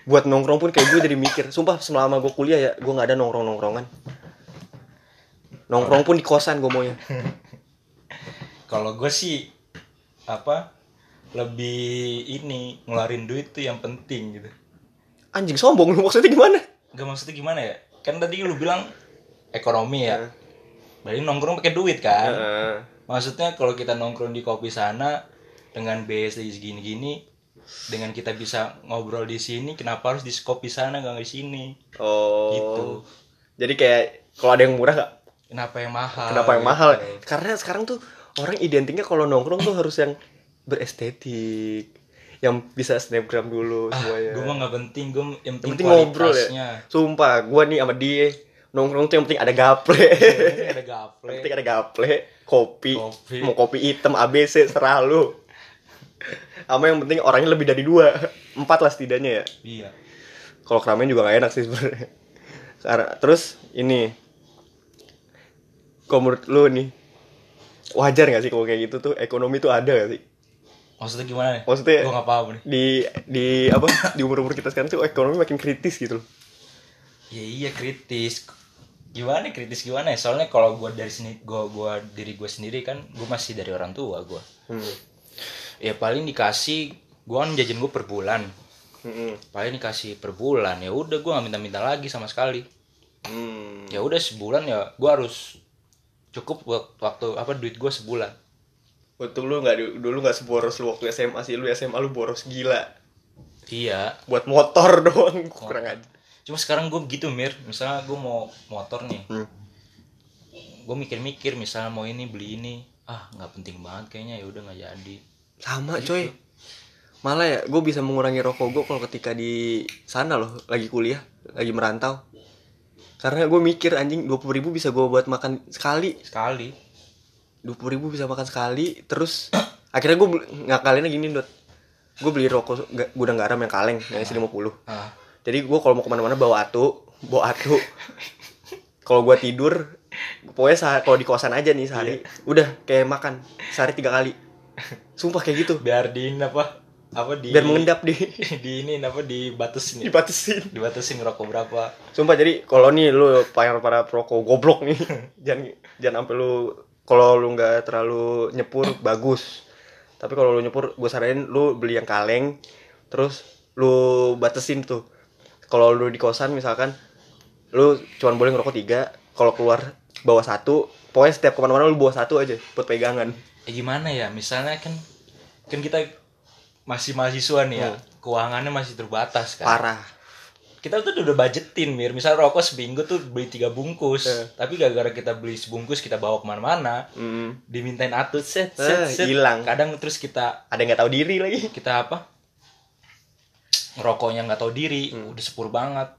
buat nongkrong pun kayak gue jadi mikir sumpah selama gue kuliah ya gue nggak ada nongkrong nongkrongan nongkrong pun di kosan gue maunya. <laughs> Kalau gue sih apa lebih ini ngeluarin duit tuh yang penting gitu anjing sombong lu maksudnya gimana? Gak maksudnya gimana ya? Kan tadi lu bilang ekonomi ya. Berarti nongkrong pakai duit kan? Maksudnya kalau kita nongkrong di kopi sana dengan BS segini-gini dengan kita bisa ngobrol di sini kenapa harus di kopi sana gak di sini? Oh. Gitu. jadi kayak kalau ada yang murah gak kenapa yang mahal? Kenapa yang gitu. mahal karena sekarang tuh orang identiknya kalau nongkrong tuh harus yang berestetik yang bisa snapgram dulu ah semuanya. gue mah nggak penting gue yang yang penting, penting ngobrol ya. sumpah gua nih sama dia nongkrong tuh yang penting ada gaple. Ini ada gaple. Yang penting ada gaple kopi, Kopi. mau kopi hitam ABC serah lu. Sama yang penting orangnya lebih dari dua. Empat lah setidaknya ya. Iya. Kalau keramaian juga gak enak sih sebenarnya. Terus ini kalau menurut lu nih wajar gak sih kalau kayak gitu tuh? Ekonomi tuh ada gak sih maksudnya gimana nih? Maksudnya- gue nggak paham nih. di di apa? Di umur umur kita sekarang tuh ekonomi makin kritis gitu loh. Ya iya kritis. Gimana kritis gimana ya? Soalnya kalau gue dari sini gue gua diri gue sendiri kan gue masih dari orang tua gue hmm. ya paling dikasih gue kan jajan gue per bulan. Hmm. paling dikasih per bulan ya udah gue nggak minta-minta lagi sama sekali. Hmm. ya udah sebulan ya gue harus cukup wak- waktu apa duit gue sebulan Untung lu nggak dulu nggak seboros lu waktu SMA sih. Lu SMA lu boros gila. Iya. Buat motor <laughs> doang kurang aja. Cuma sekarang gue begitu mir. Misalnya gue mau motor nih. Hmm. gue mikir-mikir misalnya mau ini beli ini. Ah nggak penting banget kayaknya. Ya udah nggak jadi. Sama coy. Malah ya gue bisa mengurangi rokok gue kalau ketika di sana loh lagi kuliah lagi merantau. Karena gue mikir anjing dua ribu bisa gue buat makan sekali. Sekali dua ribu bisa makan sekali terus <coughs> akhirnya gue ngakalinnya gini dot. Gue beli rokok gudang garam yang kaleng yang isi 50 ah. Jadi gue kalau mau ke mana-mana bawa atu bawa atu. <laughs> Kalau gue tidur pokoknya kalau di kosan aja nih sehari udah kayak makan sehari tiga kali. Sumpah kayak gitu. Biar di ini apa apa di biar mengendap di <laughs> di ini apa dibatasin ya? dibatasin. Dibatasin ngerokok berapa. Sumpah jadi kalau nih lu para para perokok goblok nih <laughs> jangan jangan sampai lu kalau lu nggak terlalu nyepur bagus. Tapi kalau lu nyepur gue saranin lu beli yang kaleng terus lu batasin tuh. Kalau lu di kosan misalkan lu cuman boleh ngerokok tiga kalau keluar bawa satu pokoknya setiap ke mana-mana lu bawa satu aja buat pegangan. Eh gimana ya? Misalnya kan kan kita masih mahasiswa nih ya keuangannya masih terbatas kan. Parah kita tuh udah budgetin mir misal rokok seminggu tuh beli tiga bungkus Eh. tapi gara-gara kita beli sebungkus kita bawa ke mana-mana hmm. dimintain atut set Eh, set set hilang. kadang terus kita ada yang nggak tahu diri lagi kita apa ngerokoknya nggak tahu diri udah sepur banget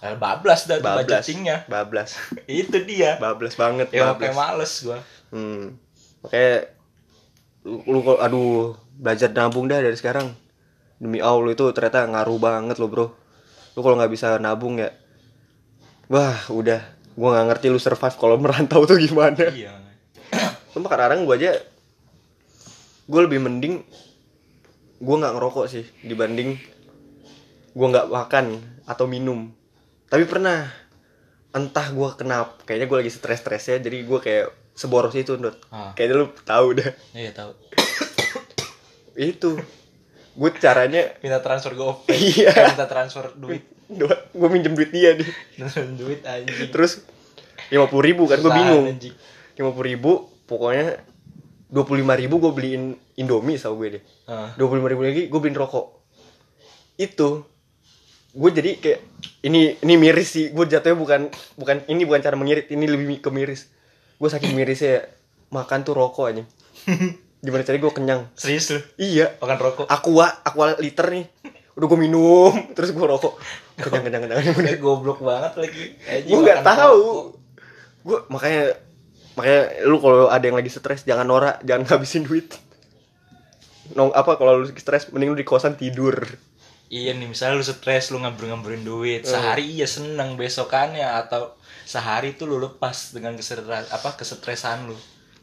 Eh, bablas dah bablas budgetingnya bablas <laughs> itu dia bablas banget ya bablas. kayak males gua Hmm. Makanya lu, lu aduh belajar nabung dah dari sekarang. Demi Allah itu ternyata ngaruh banget loh, Bro. Lu kalau nggak bisa nabung ya wah, udah gua nggak ngerti lu survive kalau merantau tuh gimana. iya <coughs> Sumpah kadang-kadang gua aja gue lebih mending gua nggak ngerokok sih dibanding gua nggak makan atau minum. Tapi pernah entah gua kenapa kayaknya gue lagi stres-stresnya jadi gua kayak seboros itu Dot. Ah. Kayaknya lu tahu dah. iya tahu <coughs> Itu. Gue caranya minta transfer GoPay Iya. Minta transfer duit gue minjem duit dia nih. duit anjing Terus lima puluh ribu kan gue bingung. Lima puluh ribu pokoknya dua puluh lima ribu gue beliin Indomie sama gue deh. Dua puluh lima ribu lagi gue beliin rokok. Itu gue jadi kayak ini ini miris sih gue jatuhnya bukan bukan ini bukan cara mengirit ini lebih ke miris gue saking mirisnya ya, makan tuh rokok aja <laughs> gimana caranya gue kenyang? Serius lu? Iya. Makan rokok? Aqua aqua liter nih. Udah gue minum <laughs> terus gue rokok. Kenyang kenyang kenyang Kayak goblok banget lagi. Anjing, gue nggak tahu. gue makanya makanya lu kalau ada yang lagi stres jangan norak jangan <laughs> ngabisin duit. Nong apa kalau lu stres mending lu di kosan tidur. Iya nih misalnya lu stres lu ngambur-ngamburin duit. Sehari iya seneng besokannya. Atau sehari tuh lu lepas dengan keseretan apa kesetresan lu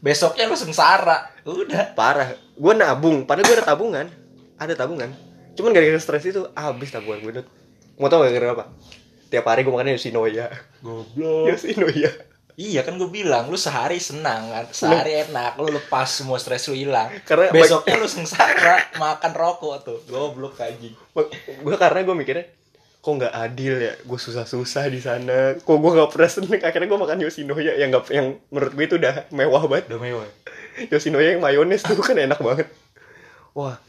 besoknya lu sengsara. Udah. Parah. Gue nabung. Padahal gue ada tabungan. Ada tabungan. Cuman gara-gara stres itu habis tabungan gue mau tau gak gara apa? Tiap hari gue makannya Yoshinoya. Goblok. Yoshinoya. Iya kan gue bilang lu sehari senang kan? Sehari enak lu lepas semua stres lu hilang. Karena besoknya lu sengsara makan rokok tuh. Goblok anjing. Gue karena gue mikirnya kok nggak adil ya? Gue susah-susah di sana. Kok gue nggak pernah seneng? Akhirnya gue makan Yoshinoya yang nggak yang menurut gue itu udah mewah banget. Udah mewah. Yoshinoya yang mayones tuh kan enak banget. Wah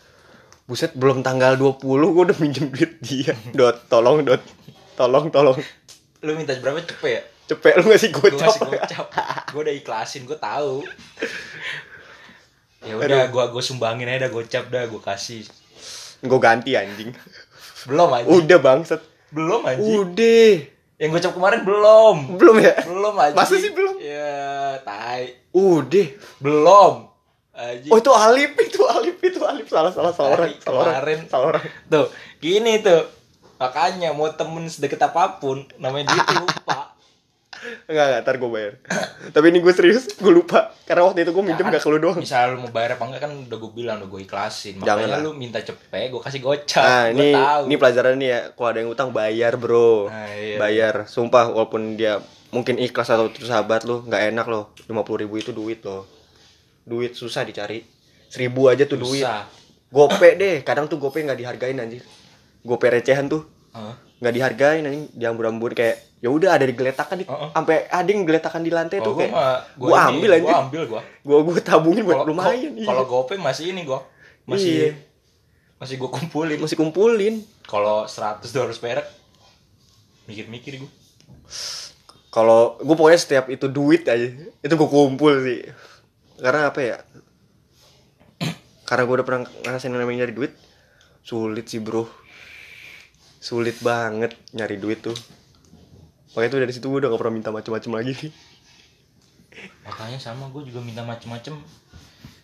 buset belum tanggal 20 gue udah minjem duit dia. <laughs> Dot tolong dot. Tolong tolong. Lu minta berapa? Cepet ya? Cepet lu ngasih gue gocap ngasih gocap gue udah ikhlasin gue tahu. <laughs> Ya udah gue gue sumbangin aja dah gocap dah gue kasih. Gue ganti anjing belum anjing. Udah bangsat. Belum anjing. Udah. Yang gocap kemarin belum. Belum ya? Belum anjing. Masa sih belum? ya tai. Udah. Belum. Anjing. Oh itu Alip itu Alip itu Alip. Salah salah salah orang salah orang kemarin. salah orang. Tuh gini tuh. Makanya mau temen sedekat apa pun namanya dia lupa Enggak, enggak, ntar gue bayar Tapi ini gue serius, gue lupa Karena waktu itu gue minjem Jangan. gak ke lu doang misal lu mau bayar apa enggak kan udah gue bilang udah gue ikhlasin Jangan makanya lah. lu minta cepet gue kasih gocap Nah, ini tahu ini pelajaran nih ya. Kalau ada yang utang bayar, Bro. Nah, iya. Bayar. Sumpah walaupun dia mungkin ikhlas atau itu sahabat lu, nggak enak loh. 50.000 ribu itu duit loh. Duit susah dicari. Seribu aja tuh duit. Susah. Gope deh. Kadang tuh gope nggak dihargain anjir. Gope recehan tuh Hah? nggak dihargain anjing diambur-ambur kayak ya udah ada digeletakan di Heeh. sampai ada yang geletakan di lantai tuh Oh, gue kayak mah gua ambil gue anjing. ambil gue gua gua tabungin buat kalau lumayan iya. kalau gope masih ini gue masih Iya. masih gue kumpulin. Masih kumpulin. Kalau 100 200 perak mikir-mikir gue kalau gue pokoknya setiap itu duit aja itu gue kumpul sih. Karena apa ya? Karena gue udah pernah ngerasain namanya nyari duit sulit sih bro. Sulit banget nyari duit tuh makanya tuh dari situ gue udah gak pernah minta macem-macem lagi. Makanya sama gue juga minta macem-macem.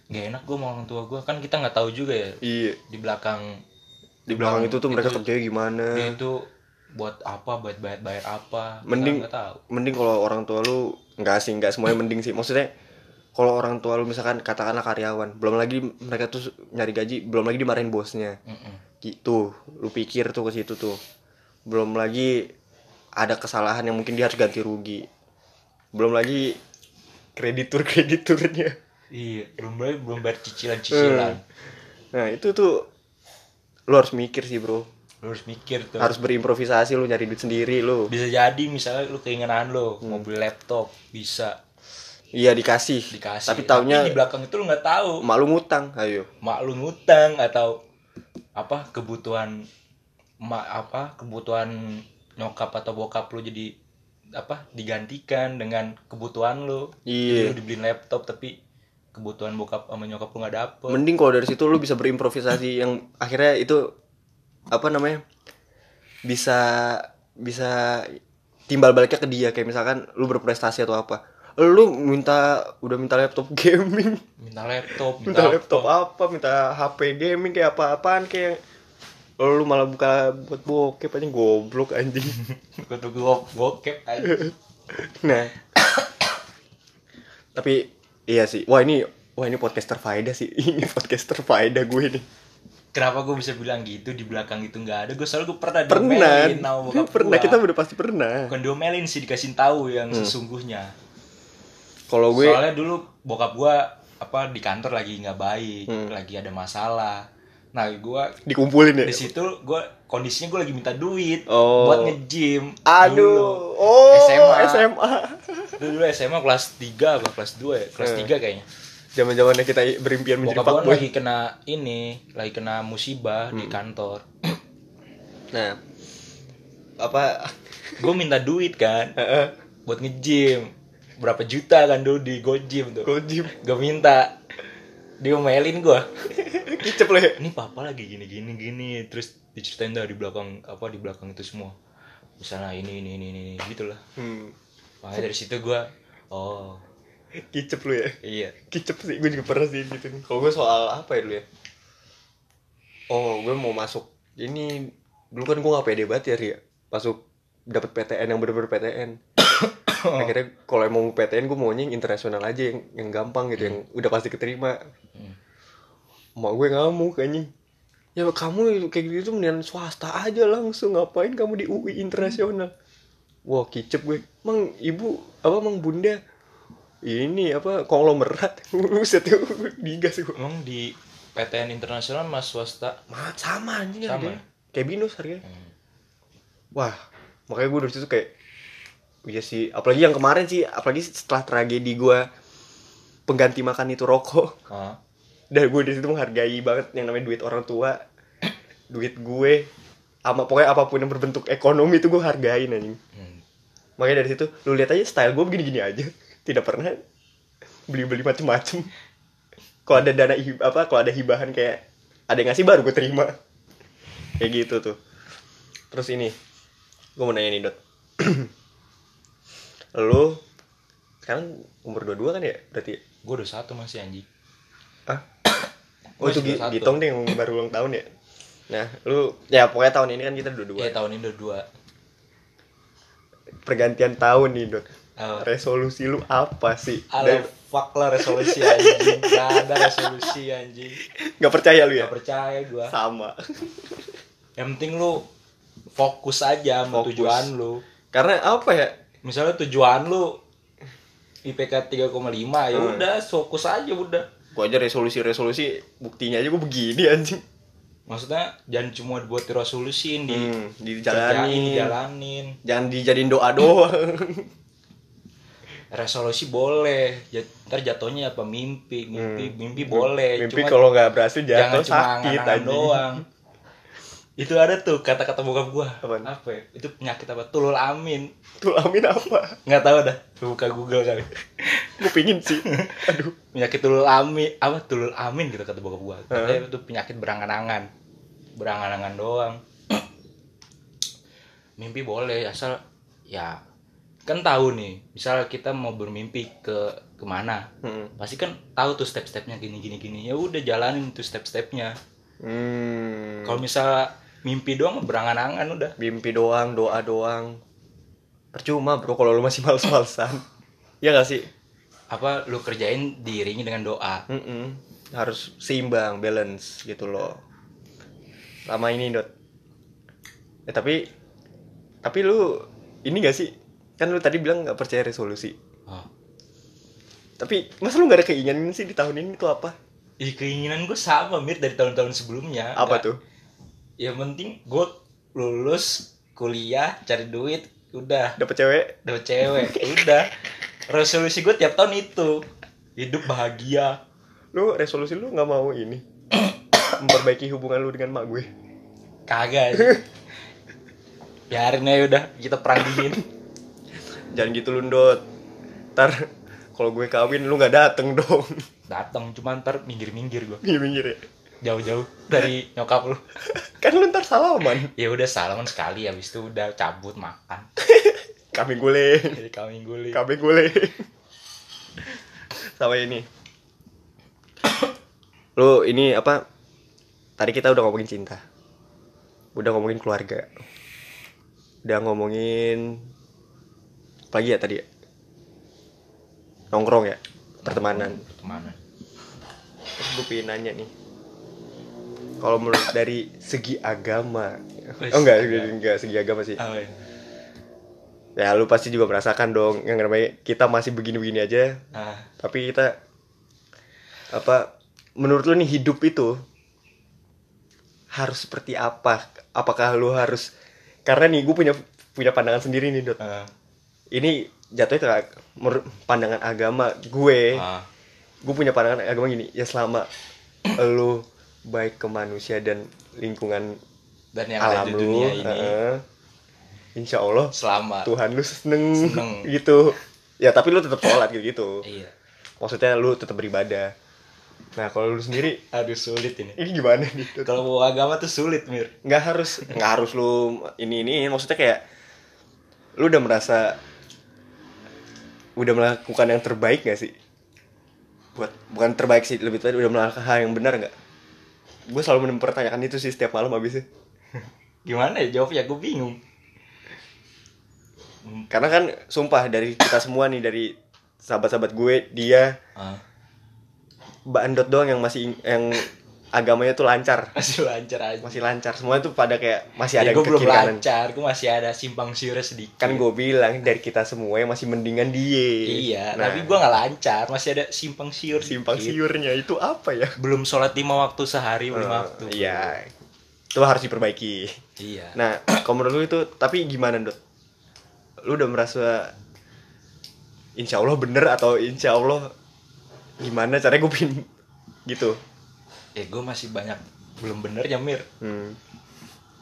Gak enak gue sama orang tua gue kan kita nggak tahu juga ya iya. di belakang di belakang itu tuh mereka itu- kerjanya gimana? dia itu buat apa buat bayar bayar apa? Mending- tahu. mending kalau orang tua lu nggak sih nggak semuanya mending sih. Maksudnya kalau orang tua lu misalkan katakanlah karyawan belum lagi mereka tuh nyari gaji belum lagi dimarahin bosnya. Mm-mm. gitu. Lu pikir tuh ke situ tuh. Belum lagi ada kesalahan yang mungkin dia harus ganti rugi. Belum lagi kreditur <laughs> krediturnya iya belum bayar belum bayar cicilan cicilan nah itu tuh lu harus mikir sih bro. Lu harus mikir tuh. Harus berimprovisasi lu nyari duit sendiri lu. Bisa jadi misalnya lu keinginan lo Hmm. mau beli laptop bisa. Iya dikasih. Dikasih. Tapi taunya di belakang itu lu nggak tahu. mak lu ngutang ayo. Mak lu ngutang atau apa kebutuhan mak apa kebutuhan nyokap atau bokap lu jadi apa digantikan dengan kebutuhan lu. Iya. Jadi lu dibeliin laptop tapi kebutuhan bokap sama nyokap lu nggak dapet. Mending kalau dari situ lu bisa berimprovisasi yang akhirnya itu apa namanya bisa bisa timbal baliknya ke dia. Kayak misalkan lu berprestasi atau apa. Lu minta udah minta laptop gaming. Minta laptop minta laptop apa? minta HP gaming kayak apa-apaan kayak lu malah buka buat bokep aja goblok anjing. <laughs> Gue tuh gue gokep aja <laughs> nah. Tapi iya sih. Wah ini wah ini podcaster faedah sih. <laughs> Ini podcaster faedah gue nih kenapa gue bisa bilang gitu? Di belakang itu nggak ada. Gue soalnya gue pernah pernah. sama pernah. gua. kita udah pasti pernah. Bukan diomelin sih dikasih tahu yang Hmm. sesungguhnya. Kalau gue soalnya dulu bokap gua apa di kantor lagi nggak baik Hmm. lagi ada masalah nah gua dikumpulin ya? di situ gua kondisinya gua lagi minta duit Oh. buat nge-gym aduh. dulu. oh SMA. SMA Itu dulu SMA kelas 3 apa kelas 2 ya? Kelas Hmm. 3 kayaknya. Zaman zamannya kita berimpian menjadi bokap gua lagi kena ini lagi kena musibah Hmm. di kantor. Nah apa? Gua minta duit kan buat nge-gym. Berapa juta kan dulu di Gojim tuh. Gojim. Gua minta. Diomelin gua kicep lo ya? Ini papa lagi gini gini. Gini terus diceritain dah di belakang apa di belakang itu semua. Misalnya ini ini ini ini, ini gitu lah hmm. makanya dari situ gua oh. Kicep lo ya? Iya. Kicep sih gue juga pernah sih gitu. Nih kalau gue soal apa ya dulu ya? Oh gue mau masuk. Ini dulu kan gue gak pede banget ya Ria masuk dapat PTN yang bener-bener PTN <coughs> akhirnya kalau emang mau PTN gue maunya yang internasional aja yang yang gampang gitu yang udah pasti keterima. Hmm. Mak gue ngamuk anjing. Ya kamu kayak gitu mendingan swasta aja langsung. Ngapain kamu di UI internasional? Wah kicep gue. Mang ibu apa mang bunda? Ini apa konglomerat. <laughs> Buset tuh digas gue. Emang di PTN internasional mas swasta? Mat, sama anjing Sama harganya. kayak binus harganya. Hmm. wah makanya gue dari situ kayak iya sih. Apalagi yang kemarin sih apalagi setelah tragedi gue pengganti makan itu rokok. Ah. Dan gue dari situ menghargai banget yang namanya duit orang tua. Duit gue. Ama pokoknya apa pun yang berbentuk ekonomi itu gue hargain anjing. Hmm. makanya dari situ lu lihat aja style gue begini-gini aja. <laughs> Tidak pernah beli-beli macem-macem. Kalau ada dana apa kalau ada hibahan kayak ada yang ngasih baru gue terima. Kayak gitu tuh. Terus ini gue mau nanya nih dot. <clears throat> Lu sekarang umur 22 kan ya berarti ya? gue udah satu masih anjing. Ah oh itu Masih Gi- 21. Gitong deh yang baru ulang tahun ya? Nah lu ya pokoknya tahun ini kan kita dua-dua Iya tahun ini udah dua. Pergantian tahun nih dot. Oh. resolusi lu apa sih? Alah, Dan fuck lah resolusi anjing. Gak ada resolusi anjing. Nggak percaya lu ya? Gak percaya gua. Sama. Yang penting lu fokus aja sama Fokus. tujuan lu. Karena apa ya? Misalnya tujuan lu IPK 3,5 ya Hmm. udah fokus aja udah gua aja resolusi resolusi buktinya aja gua begini anjing. Maksudnya jangan cuma buat resolusiin di hmm, kerjain, dijalanin. dijalanin. Jangan dijadiin doa doang. <laughs> Resolusi boleh ntar jatuhnya apa mimpi mimpi mimpi boleh Hmm. mimpi Cuma kalau nggak berhasil jangan jatuh cuma sakit anjing. doang itu ada tuh kata-kata bokap gua. Apaan? apa ya? itu penyakit apa? Tulul amin. Tuh amin apa? Nggak tahu dah. Lu buka google kali. <laughs> Gua pingin sih. <laughs> Aduh. Penyakit tulul amin. Apa? Tulul amin gitu kata bokap gua. Katanya itu penyakit berangan-angan. Berangan-angan doang. <clears throat> Mimpi boleh asal ya kan tahu nih misal kita mau bermimpi ke ke mana? Hmm. pasti kan tahu tuh step-stepnya gini gini gini. Ya udah jalanin tuh step-stepnya. Hmm. kalau misal mimpi doang berangan-angan udah. Mimpi doang doa doang. Percuma bro kalau lu masih males-malesan. <laughs> Ya gak sih? Apa lu kerjain diiringi dengan doa? Mm-mm. harus seimbang balance gitu loh. Lama ini dot. Eh tapi tapi lu ini gak sih? Kan lu tadi bilang nggak percaya resolusi. Oh. tapi masa lu nggak ada keinginan sih di tahun ini tuh apa? Ih, keinginan gue sama mir dari tahun-tahun sebelumnya. Apa Nggak- tuh ya penting gue lulus kuliah cari duit udah. Dapet cewek? Dapet cewek <laughs> udah. Resolusi gue tiap tahun itu. Hidup bahagia. Lu resolusi lu nggak mau ini? <coughs> Memperbaiki hubungan lu dengan mak gue? Kagak. <laughs> Biarin aja udah. Kita perang dingin. Jangan gitu lu dot ntar kalau gue kawin lu nggak dateng dong. Datang cuma ntar minggir-minggir gue minggir ya jauh-jauh dari nyokap lu. <laughs> Kan lu ntar salaman. Ya udah salaman sekali habis itu udah cabut makan. <laughs> Kambing guling jadi kami guling kambing guling <laughs> sama ini. <coughs> Lu ini apa? Tadi kita udah ngomongin cinta. Udah ngomongin keluarga. Udah ngomongin apa lagi ya tadi ya? nongkrong ya? Pertemanan. Pertemanan. Terus gue pengen nanya nih kalau menurut dari segi agama. Oh enggak enggak segi agama sih. Oh, iya. ya lu pasti juga merasakan dong yang namanya kita masih begini-begini aja. Ah, tapi kita apa menurut lu nih hidup itu harus seperti apa? Apakah lu harus karena nih gue punya punya pandangan sendiri nih dot ah, ini jatuhnya ke pandangan agama gue. Ah. gue punya pandangan agama gini ya selama lu baik ke manusia dan lingkungan dan yang ada alam di lu dunia ini. heeh, insya Allah selamat. Tuhan lu seneng, Seneng. <laughs> gitu. Ya tapi lu tetap sholat gitu gitu. Iya. Maksudnya lu tetap beribadah. Nah kalau lu sendiri? Aduh sulit ini. Ini gimana nih? <laughs> Kalau mau agama tuh sulit mir. Nggak harus nggak harus lu ini ini. Maksudnya kayak lu udah merasa udah melakukan yang terbaik gak sih? Buat bukan terbaik sih lebih tadi udah melakukan hal yang benar nggak gue selalu mempertanyakan itu sih setiap malam habisnya <laughs> gimana ya? Jawabnya gue bingung. Karena kan sumpah dari kita semua nih dari sahabat-sahabat gue dia ah, Mbak Andot doang yang masih yang agamanya tuh lancar. Masih lancar aja. Masih lancar. Semua tuh pada kayak masih ya, ada gue belum kanan. lancar gue masih ada simpang siurnya sedikit. Kan gue bilang dari kita semua yang masih mendingan dia. Iya Nah, tapi gue nggak lancar. Masih ada simpang siur simpang dikit. siurnya itu apa ya? Belum sholat lima waktu sehari lima Eh, waktu. iya. Itu harus diperbaiki. Iya. Nah kalau menurut lu itu tapi gimana dot? Lu udah merasa insya Allah bener atau insya Allah gimana caranya gue pin <laughs> gitu eh gue masih banyak belum bener ya Mir. Hmm.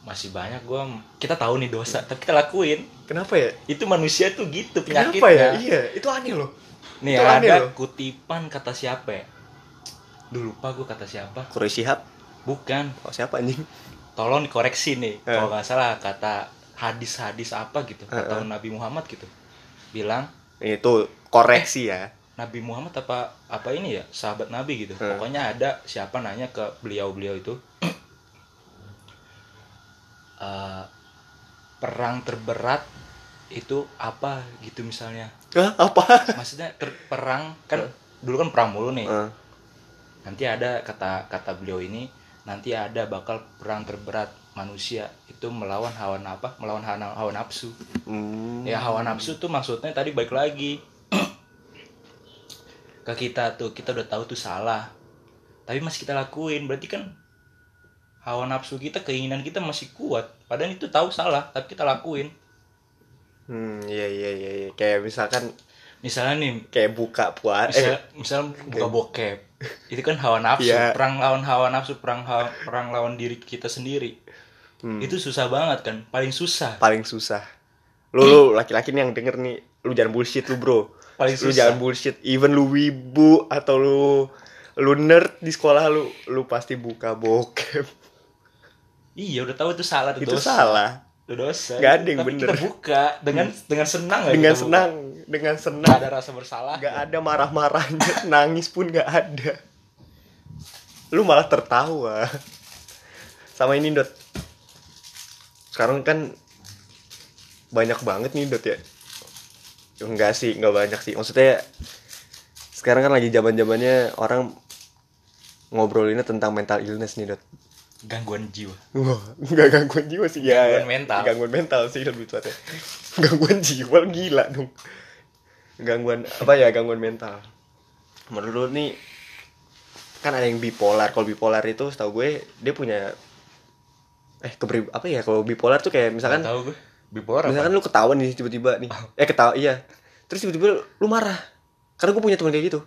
masih banyak gue kita tahu nih dosa tapi kita lakuin. Kenapa ya? Itu manusia tuh gitu kenapa penyakitnya. Ya iya itu aneh loh. Nih Itu ada loh. kutipan kata siapa ya? Duh, lupa gue kata siapa. Quraisy Shihab? Bukan. Oh siapa anjing? Tolong dikoreksi nih Eh. kalau nggak salah kata hadis-hadis apa gitu atau eh. Nabi Muhammad gitu. Bilang itu koreksi ya Nabi Muhammad apa apa ini ya? Sahabat Nabi gitu. Hmm. pokoknya ada siapa nanya ke beliau-beliau itu. <clears throat> Eh, perang terberat itu apa gitu misalnya? Hah, apa? <laughs> Maksudnya ter- perang kan dulu kan perang mulu nih. Eh, nanti ada kata kata beliau ini nanti ada bakal perang terberat. Manusia itu melawan hawa apa melawan hawa, hawa nafsu. Hmm. ya hawa nafsu tuh maksudnya tadi baik lagi ke kita tuh kita udah tahu tuh salah tapi masih kita lakuin berarti kan hawa nafsu kita keinginan kita masih kuat padahal itu tahu salah tapi kita lakuin Hmm, iya iya iya iya. Kayak misalkan misalnya nih kayak buka puasa misal, eh misal buka bokep itu kan hawa nafsu Iya. perang lawan hawa nafsu perang hawa- perang lawan diri kita sendiri hmm, itu susah banget kan paling susah paling susah. Lu lu laki-laki nih yang denger nih, lu jangan bullshit lu, Bro. Paling Lu susah. jangan bullshit. Even lu wibu atau lu lu nerd di sekolah lu lu pasti buka bokep. iya udah tahu itu salah Itu dosa. salah. itu dosa Nggak ada yang tapi bener. kita buka dengan dengan senang ya Dengan kita buka. senang, dengan senang. ada rasa bersalah Gak ada marah-marahnya, <laughs> nangis pun gak ada. Lu malah tertawa. Sama ini, Dot. Sekarang kan banyak banget nih, Dot ya. Enggak sih, enggak banyak sih. Maksudnya sekarang kan lagi zaman-zamannya orang ngobrolinnya tentang mental illness nih, Dot. gangguan jiwa Wah, enggak gangguan jiwa sih ya. Gangguan mental. Gangguan mental sih lebih tepatnya. gangguan jiwa gila dong. Gangguan apa ya? Gangguan mental. Menurut lu nih kan ada yang bipolar. Kalau bipolar itu setahu gue dia punya eh keberi apa ya kalau bipolar tuh kayak misalkan tahu gue bipolar apa misalkan lu ketawa nih tiba-tiba nih. Eh ketawa iya. Terus tiba-tiba lu marah. Karena gue punya teman kayak gitu.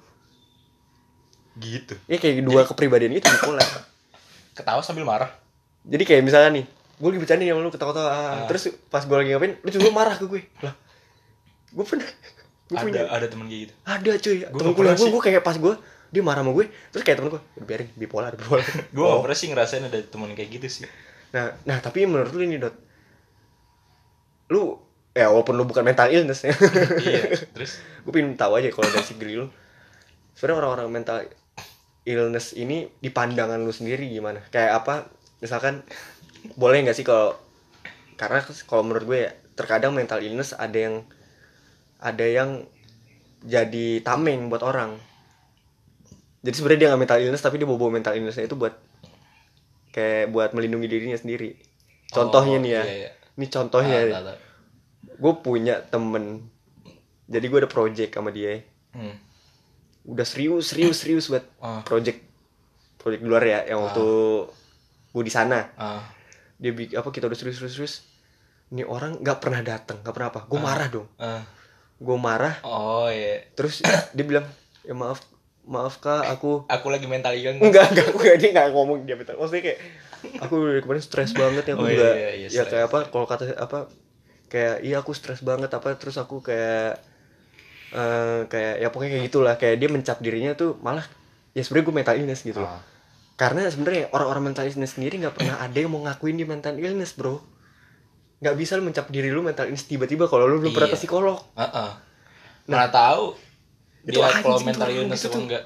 gitu Ya kayak dua kepribadian itu bipolar. ketawa sambil marah Jadi kayak misalnya nih, gue lagi bercanda nih sama lu ketawa-tawa, ah, Ah. terus pas gue lagi ngapain, lu juga marah ke gue. Lah, gue pernah, gue ada punya, ada temen kayak gitu ada cuy, Gua temen gue, sih. gue kayak pas gue, dia marah sama gue, terus kayak temen gue, biarin bipolar, bipolar. gue Oh. gak pernah sih ngerasain ada temen kayak gitu sih Nah, nah tapi menurut lu ini dot, lu, ya walaupun lu bukan mental illness ya, <laughs> iya terus gue pengen tahu aja kalau dari si Geli lu, sebenarnya orang-orang mental illness ini di pandangan lu sendiri gimana? Kayak apa? Misalkan boleh nggak sih kalau karena kalau menurut gue ya terkadang mental illness ada yang ada yang jadi tameng buat orang. Jadi sebenarnya dia nggak mental illness tapi dia bawa mental illnessnya itu buat kayak buat melindungi dirinya sendiri. Contohnya Oh, nih ya, iya, iya. Ini contohnya. Ah, gue punya temen, jadi gue ada project sama dia. Hmm. Udah serius, serius, serius buat Ah. project. Project di luar ya yang waktu gue di sana. Ah. dia bikin apa kita udah serius serius serius. Ini orang nggak pernah datang nggak pernah apa. Gue marah dong. Ah. gue marah. Oh iya. Terus dia bilang ya maaf maaf kak aku aku lagi mental illness enggak enggak gue dia nggak ngomong dia betul maksudnya kayak aku dari kemarin stres banget ya aku Oh, iya, juga iya, iya, ya stres. kayak apa kalau kata apa kayak iya aku stres banget apa terus aku kayak eh kayak ya pokoknya kayak gitulah kayak dia mencap dirinya tuh malah ya sebenarnya gue mental illness gitu loh Ah. karena sebenarnya orang-orang mental illness sendiri nggak pernah ada yang mau ngakuin dia mental illness bro nggak bisa lu mencap diri lu mental illness tiba-tiba kalau lu belum pernah Iya. ke psikolog Heeh. Mana tahu Itu dia kalau mental illness gitu tuh. enggak.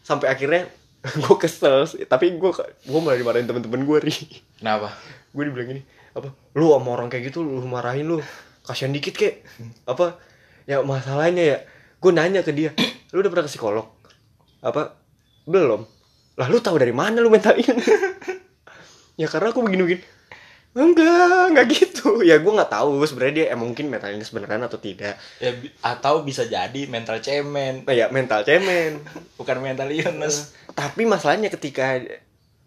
sampai akhirnya <laughs> gue kesel sih. tapi gue gue malah dimarahin temen-temen gue ri. Kenapa? gue dibilang gini apa lu sama orang kayak gitu lu marahin lu. Kasihan dikit kek. Apa ya masalahnya ya gue nanya ke dia lu udah pernah ke psikolog? Apa belum. Lah lu tahu dari mana lu mental <laughs> ya karena aku begini begini enggak enggak gitu. <laughs> Ya gue nggak tahu sebenarnya dia emang mungkin mental illness beneran atau tidak. Ya atau bisa jadi mental cemen. Nah, ya mental cemen. <laughs> Bukan mental illness. Tapi masalahnya ketika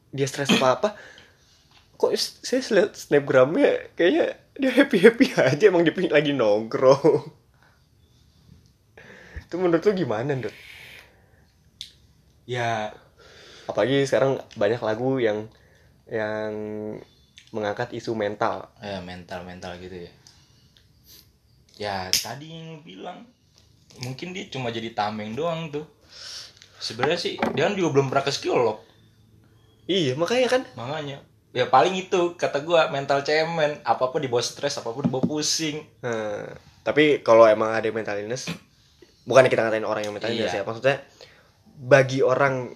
dia stres apa apa kok saya lihat snapgramnya kayaknya dia happy happy aja emang dia lagi nongkrong. <laughs> Itu menurut lu gimana dok ya. Apalagi sekarang banyak lagu yang yang mengangkat isu mental. Ya mental mental gitu ya. Ya tadi yang lu bilang mungkin dia cuma jadi tameng doang tuh. Sebenarnya sih dia kan juga belum pernah ke psikolog. Iya makanya kan. Makanya. Ya paling itu kata gua mental cemen. Apa apa dibawa stres apa apa dibawa pusing. Nah, tapi kalau emang ada mental illness bukannya kita ngatain orang yang mental illness Iya. ya maksudnya bagi orang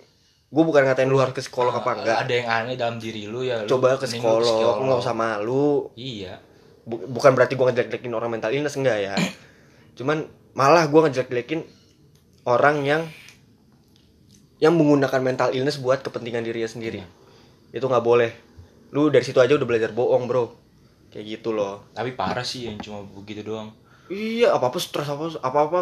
gue bukan ngatain lu harus ke psikolog apa Ah, enggak. ada yang aneh dalam diri lu ya lu coba ke mending lu nggak usah malu. Iya. Bu- bukan berarti gue ngejelek-jelekin orang mental illness enggak ya. <coughs> Cuman malah gue ngejelek-jelekin orang yang yang menggunakan mental illness buat kepentingan dirinya sendiri. Itu nggak boleh. Lu dari situ aja udah belajar bohong bro. Kayak gitu loh. Tapi parah sih yang cuma begitu doang. Iya apa apa stres apa apa apa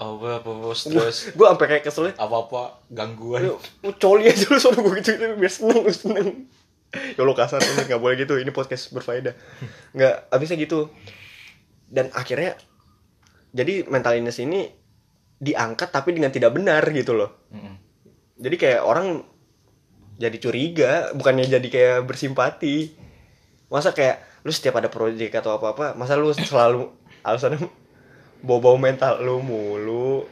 apa apa, apa stres gue sampai kayak kesel apa apa gangguan. Lu coli aja lu soalnya gue gitu, gitu biar seneng lu seneng. Ya lo kasar ini nggak boleh gitu. Ini podcast berfaedah. Nggak abisnya gitu. Dan akhirnya jadi mental illness ini diangkat tapi dengan tidak benar gitu loh. Mm-mm. jadi kayak orang jadi curiga bukannya jadi kayak bersimpati. Masa kayak lu setiap ada proyek atau apa apa masa lu selalu alasannya bawa-bawa mental lu mulu.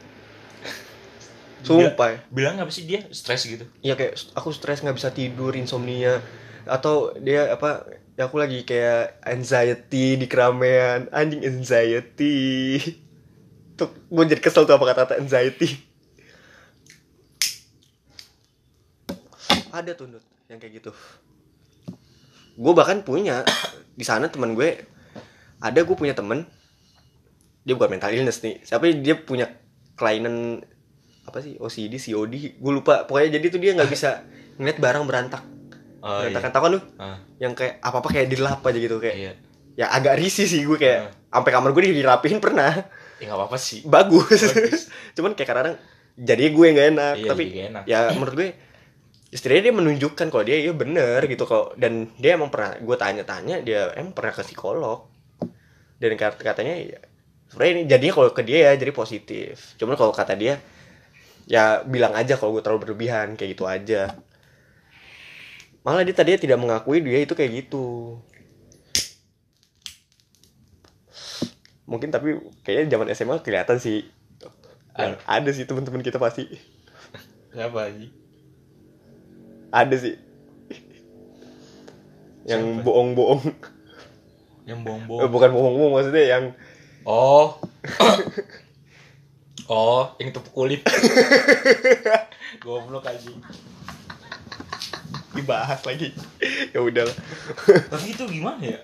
Sumpah. Bilang apa sih dia? Stres gitu. Ya kayak aku stres nggak bisa tidur insomnia. Atau dia apa ya aku lagi kayak anxiety di keramaian. Anjing anxiety. Tuh gue jadi kesel tuh apa kata-kata anxiety. Ada tuh Nut, yang kayak gitu. Gue bahkan punya di sana teman gue ada gue punya temen dia bukan mental illness nih. Tapi dia punya kelainan apa sih OCD COD gue lupa. Pokoknya jadi tuh dia nggak bisa <laughs> ngeliat barang berantak. Oh berantakan. Tau kan lu? Ah, yang kayak apa apa kayak dilap aja gitu kayak iya. Ya agak risih sih gue kayak. Sampai kamar gue dirapihin pernah. Ya nggak apa-apa sih. Bagus, Bagus. <laughs> cuman kayak kadang-kadang jadi gue yang gak enak. Iya, tapi nggak enak. ya menurut gue istilahnya dia menunjukkan kalau dia iya bener gitu. Kok dan dia emang pernah gue tanya-tanya dia emang pernah ke psikolog. Dan kat- katanya ya sebenarnya ini jadinya kalau ke dia ya jadi positif. Cuman kalau kata dia ya bilang aja kalau gue terlalu berlebihan kayak gitu aja. Malah dia tadinya tidak mengakui dia itu kayak gitu. Mungkin tapi kayaknya zaman SMA kelihatan sih. Yang ada. sih teman-teman kita pasti. Siapa sih ada sih. Yang bohong-bohong. Yang Eh, bohong-bohong bukan bohong-bohong maksudnya yang oh. <coughs> Oh yang tepuk kulit. <laughs> Goblok aja dibahas lagi. Ya udahlah tapi itu gimana ya?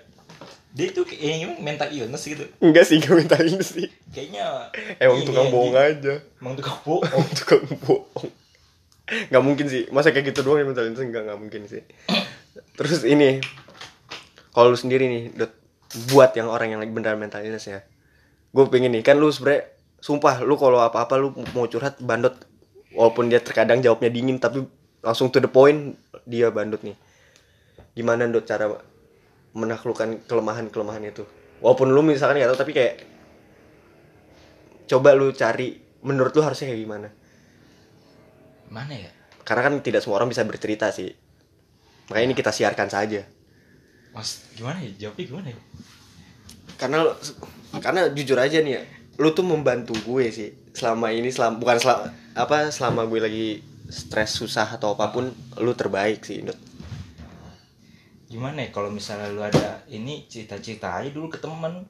Dia itu kayak yang gimana? Mental illness gitu. Enggak sih gue minta ini sih. Kayaknya emang ini tukang anjing. bohong aja. Emang tukang bohong. <laughs> Emang tukang bohong. Nggak mungkin sih. Masa kayak gitu doang yang mental illness? Enggak nggak mungkin sih. <coughs> Terus ini kalau lu sendiri nih buat yang orang yang lagi beneran mental illness ya gue pengen nih kan lu sebenernya sumpah lu kalau apa-apa lu mau curhat bandot. Walaupun dia terkadang jawabnya dingin tapi langsung to the point dia bandot nih. Gimana dot cara menaklukkan kelemahan-kelemahan itu? Walaupun lu misalkan nggak tahu tapi kayak coba lu cari menurut lu harusnya kayak gimana? Mana ya? Karena kan tidak semua orang bisa bercerita sih. Makanya ini kita siarkan saja. Mas gimana ya? Jawabnya gimana ya karena karena jujur aja nih ya lu tuh membantu gue sih selama ini selama bukan selama apa selama gue lagi stres susah atau apa pun lu terbaik sih Dut. gimana ya kalau misalnya lu ada ini cita-cita aja dulu ke temen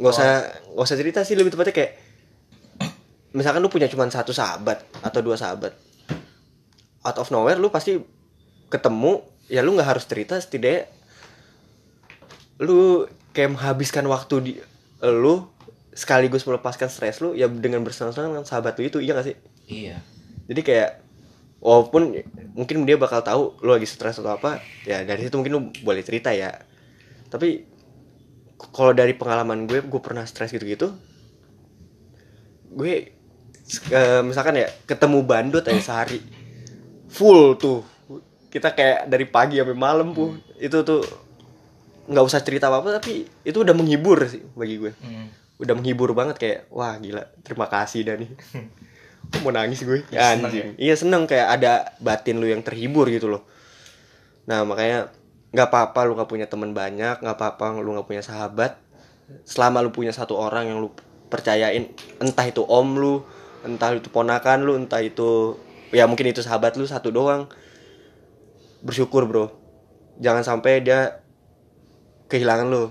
nggak usah nggak usah cerita sih lebih tepatnya kayak misalkan lu punya cuma satu sahabat atau dua sahabat out of nowhere lu pasti ketemu ya lu nggak harus cerita setidaknya lu kayak menghabiskan waktu di lu sekaligus melepaskan stres lu ya dengan bersenang-senang dengan sahabat lu itu iya gak sih? Iya. Jadi kayak walaupun mungkin dia bakal tahu lu lagi stres atau apa ya dari situ mungkin lu boleh cerita ya. Tapi kalau dari pengalaman gue gue pernah stres gitu-gitu gue eh, misalkan ya ketemu bandot aja sehari full tuh. Kita kayak dari pagi sampai malam pun itu tuh nggak usah cerita apa apa tapi itu udah menghibur sih bagi gue. Hmm. udah menghibur banget kayak wah gila terima kasih Dani. <laughs> Mau nangis gue? Ya, seneng anjing. iya seneng kayak ada batin lu yang terhibur gitu loh. Nah makanya nggak apa-apa lu nggak punya teman banyak nggak apa-apa lu nggak punya sahabat. Selama lu punya satu orang yang lu percayain entah itu om lu entah itu ponakan lu entah itu ya mungkin itu sahabat lu satu doang. Bersyukur bro. Jangan sampai dia kehilangan lu.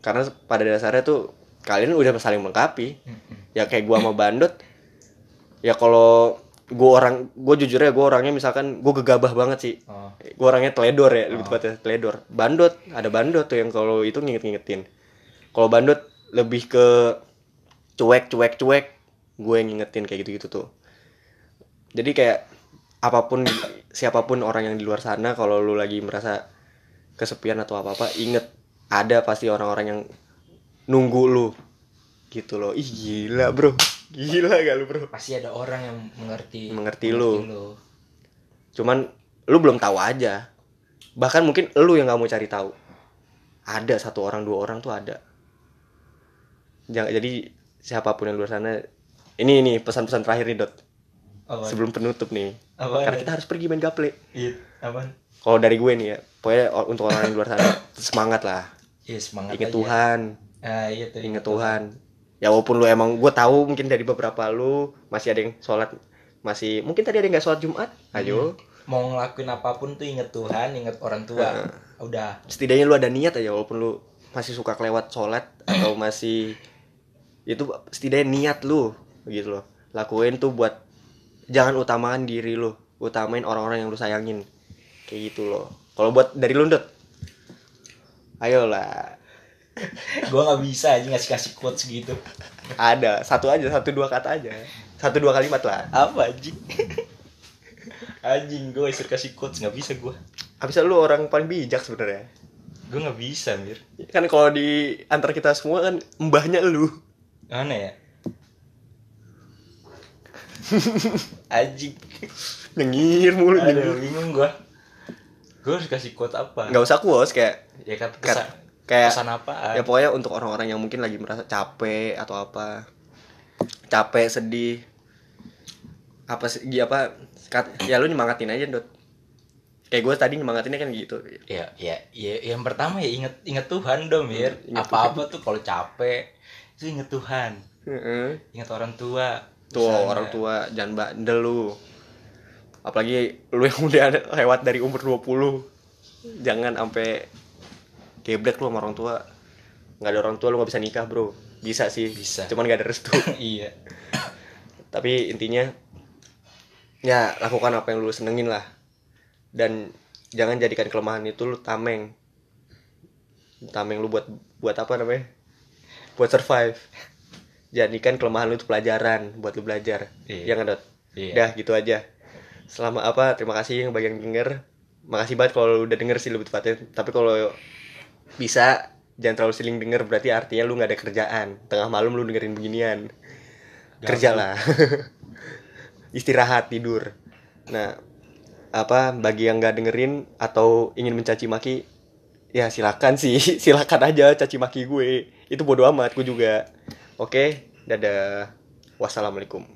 Karena pada dasarnya tuh kalian udah saling melengkapi. Ya kayak gua sama bandot ya kalau gua orang gue jujur ya gue orangnya misalkan gue gegabah banget sih. Oh. gue orangnya teledor ya lebih tepatnya teledor. Bandot ada bandot tuh yang kalau itu nginget-ngingetin. Kalau bandot lebih ke cuek cuek cuek gue yang ngingetin kayak gitu gitu tuh. Jadi kayak apa pun siapa pun orang yang di luar sana kalau lu lagi merasa kesepian atau apa apa inget ada pasti orang-orang yang nunggu lu. Gitu loh. Ih gila bro. Gila gak lu bro? Pasti ada orang yang mengerti Mengerti lu. cuman lu belum tahu aja. Bahkan mungkin lu yang nggak mau cari tahu. Ada satu orang dua orang tuh ada. Jangan jadi siapa pun yang di luar sana ini ini pesan-pesan terakhir nih dot. Sebelum penutup nih. Karena kita harus pergi main gaple. Iya, apa? kalau dari gue nih ya pokoknya untuk orang yang di luar sana semangat lah. Iya, semangat inget aja. Tuhan. Ah, iya tuh. inget Tuhan. Ya walaupun lu emang gue tahu mungkin dari beberapa lu masih ada yang sholat masih mungkin tadi ada yang nggak sholat Jumat? Ayo. Mau ngelakuin apa pun tuh inget Tuhan, inget orang tua. Udah. setidaknya lu ada niat aja walaupun lu masih suka kelewat sholat atau <clears throat> masih itu setidaknya niat lu gitu loh. Lakuin tuh buat jangan utamakan diri lu utamain orang-orang yang lu sayangin. Kayak gitu loh kalau buat dari lu Dot ayolah <laughs> Gua nggak bisa aja ngasih kasih quotes gitu. ada satu aja satu dua kata aja satu dua kalimat lah Apa anjing? <laughs> anjing gue isir kasih quotes nggak bisa gue. habis lu orang paling bijak sebenarnya Gue nggak bisa mir. kan kalau di antar kita semua kan mbahnya lu Mana ya? <laughs> anjing. nyengir mulu Aduh, bingung gue. Gue harus kasih quote apa? nggak usah kuos kayak Ya Kat- pesan, kayak pesan apaan? ya pokoknya untuk orang-orang yang mungkin lagi merasa capek atau apa. Capek sedih. Apa sih apa ya lu nyemangatin aja dot. Kayak gue tadi nyemangatinnya kan gitu. Ya ya ya yang pertama ya inget inget Tuhan dong mir. Inget apa apa tuh kalau capek itu inget Tuhan. Heeh. inget orang tua tuh orang tua jangan bandel lu apalagi lu yang <laughs> udah lewat dari umur 20 jangan sampai geblek lu sama orang tua. Nggak ada orang tua lu nggak bisa nikah bro. Bisa sih Bisa. cuman gak ada restu. <laughs> Iya. <coughs> Tapi intinya ya lakukan apa yang lu senengin lah. Dan jangan jadikan kelemahan itu lu tameng. Tameng lu buat buat apa namanya? Buat survive. Jadikan kelemahan lu itu pelajaran buat lu belajar. Iya. ya nggak Dot? Iya. dah gitu aja selama apa terima kasih yang bagi yang denger. Makasih banget kalau udah denger sih lebih tepatnya. Tapi kalau bisa jangan terlalu sering denger berarti artinya lu nggak ada kerjaan. Tengah malam lu dengerin beginian. Kerjalah <laughs> istirahat tidur. Nah apa bagi yang nggak dengerin atau ingin mencaci maki ya silakan sih. <laughs> Silakan aja caci maki gue. Itu bodo amat gue juga. Oke dadah. Wassalamualaikum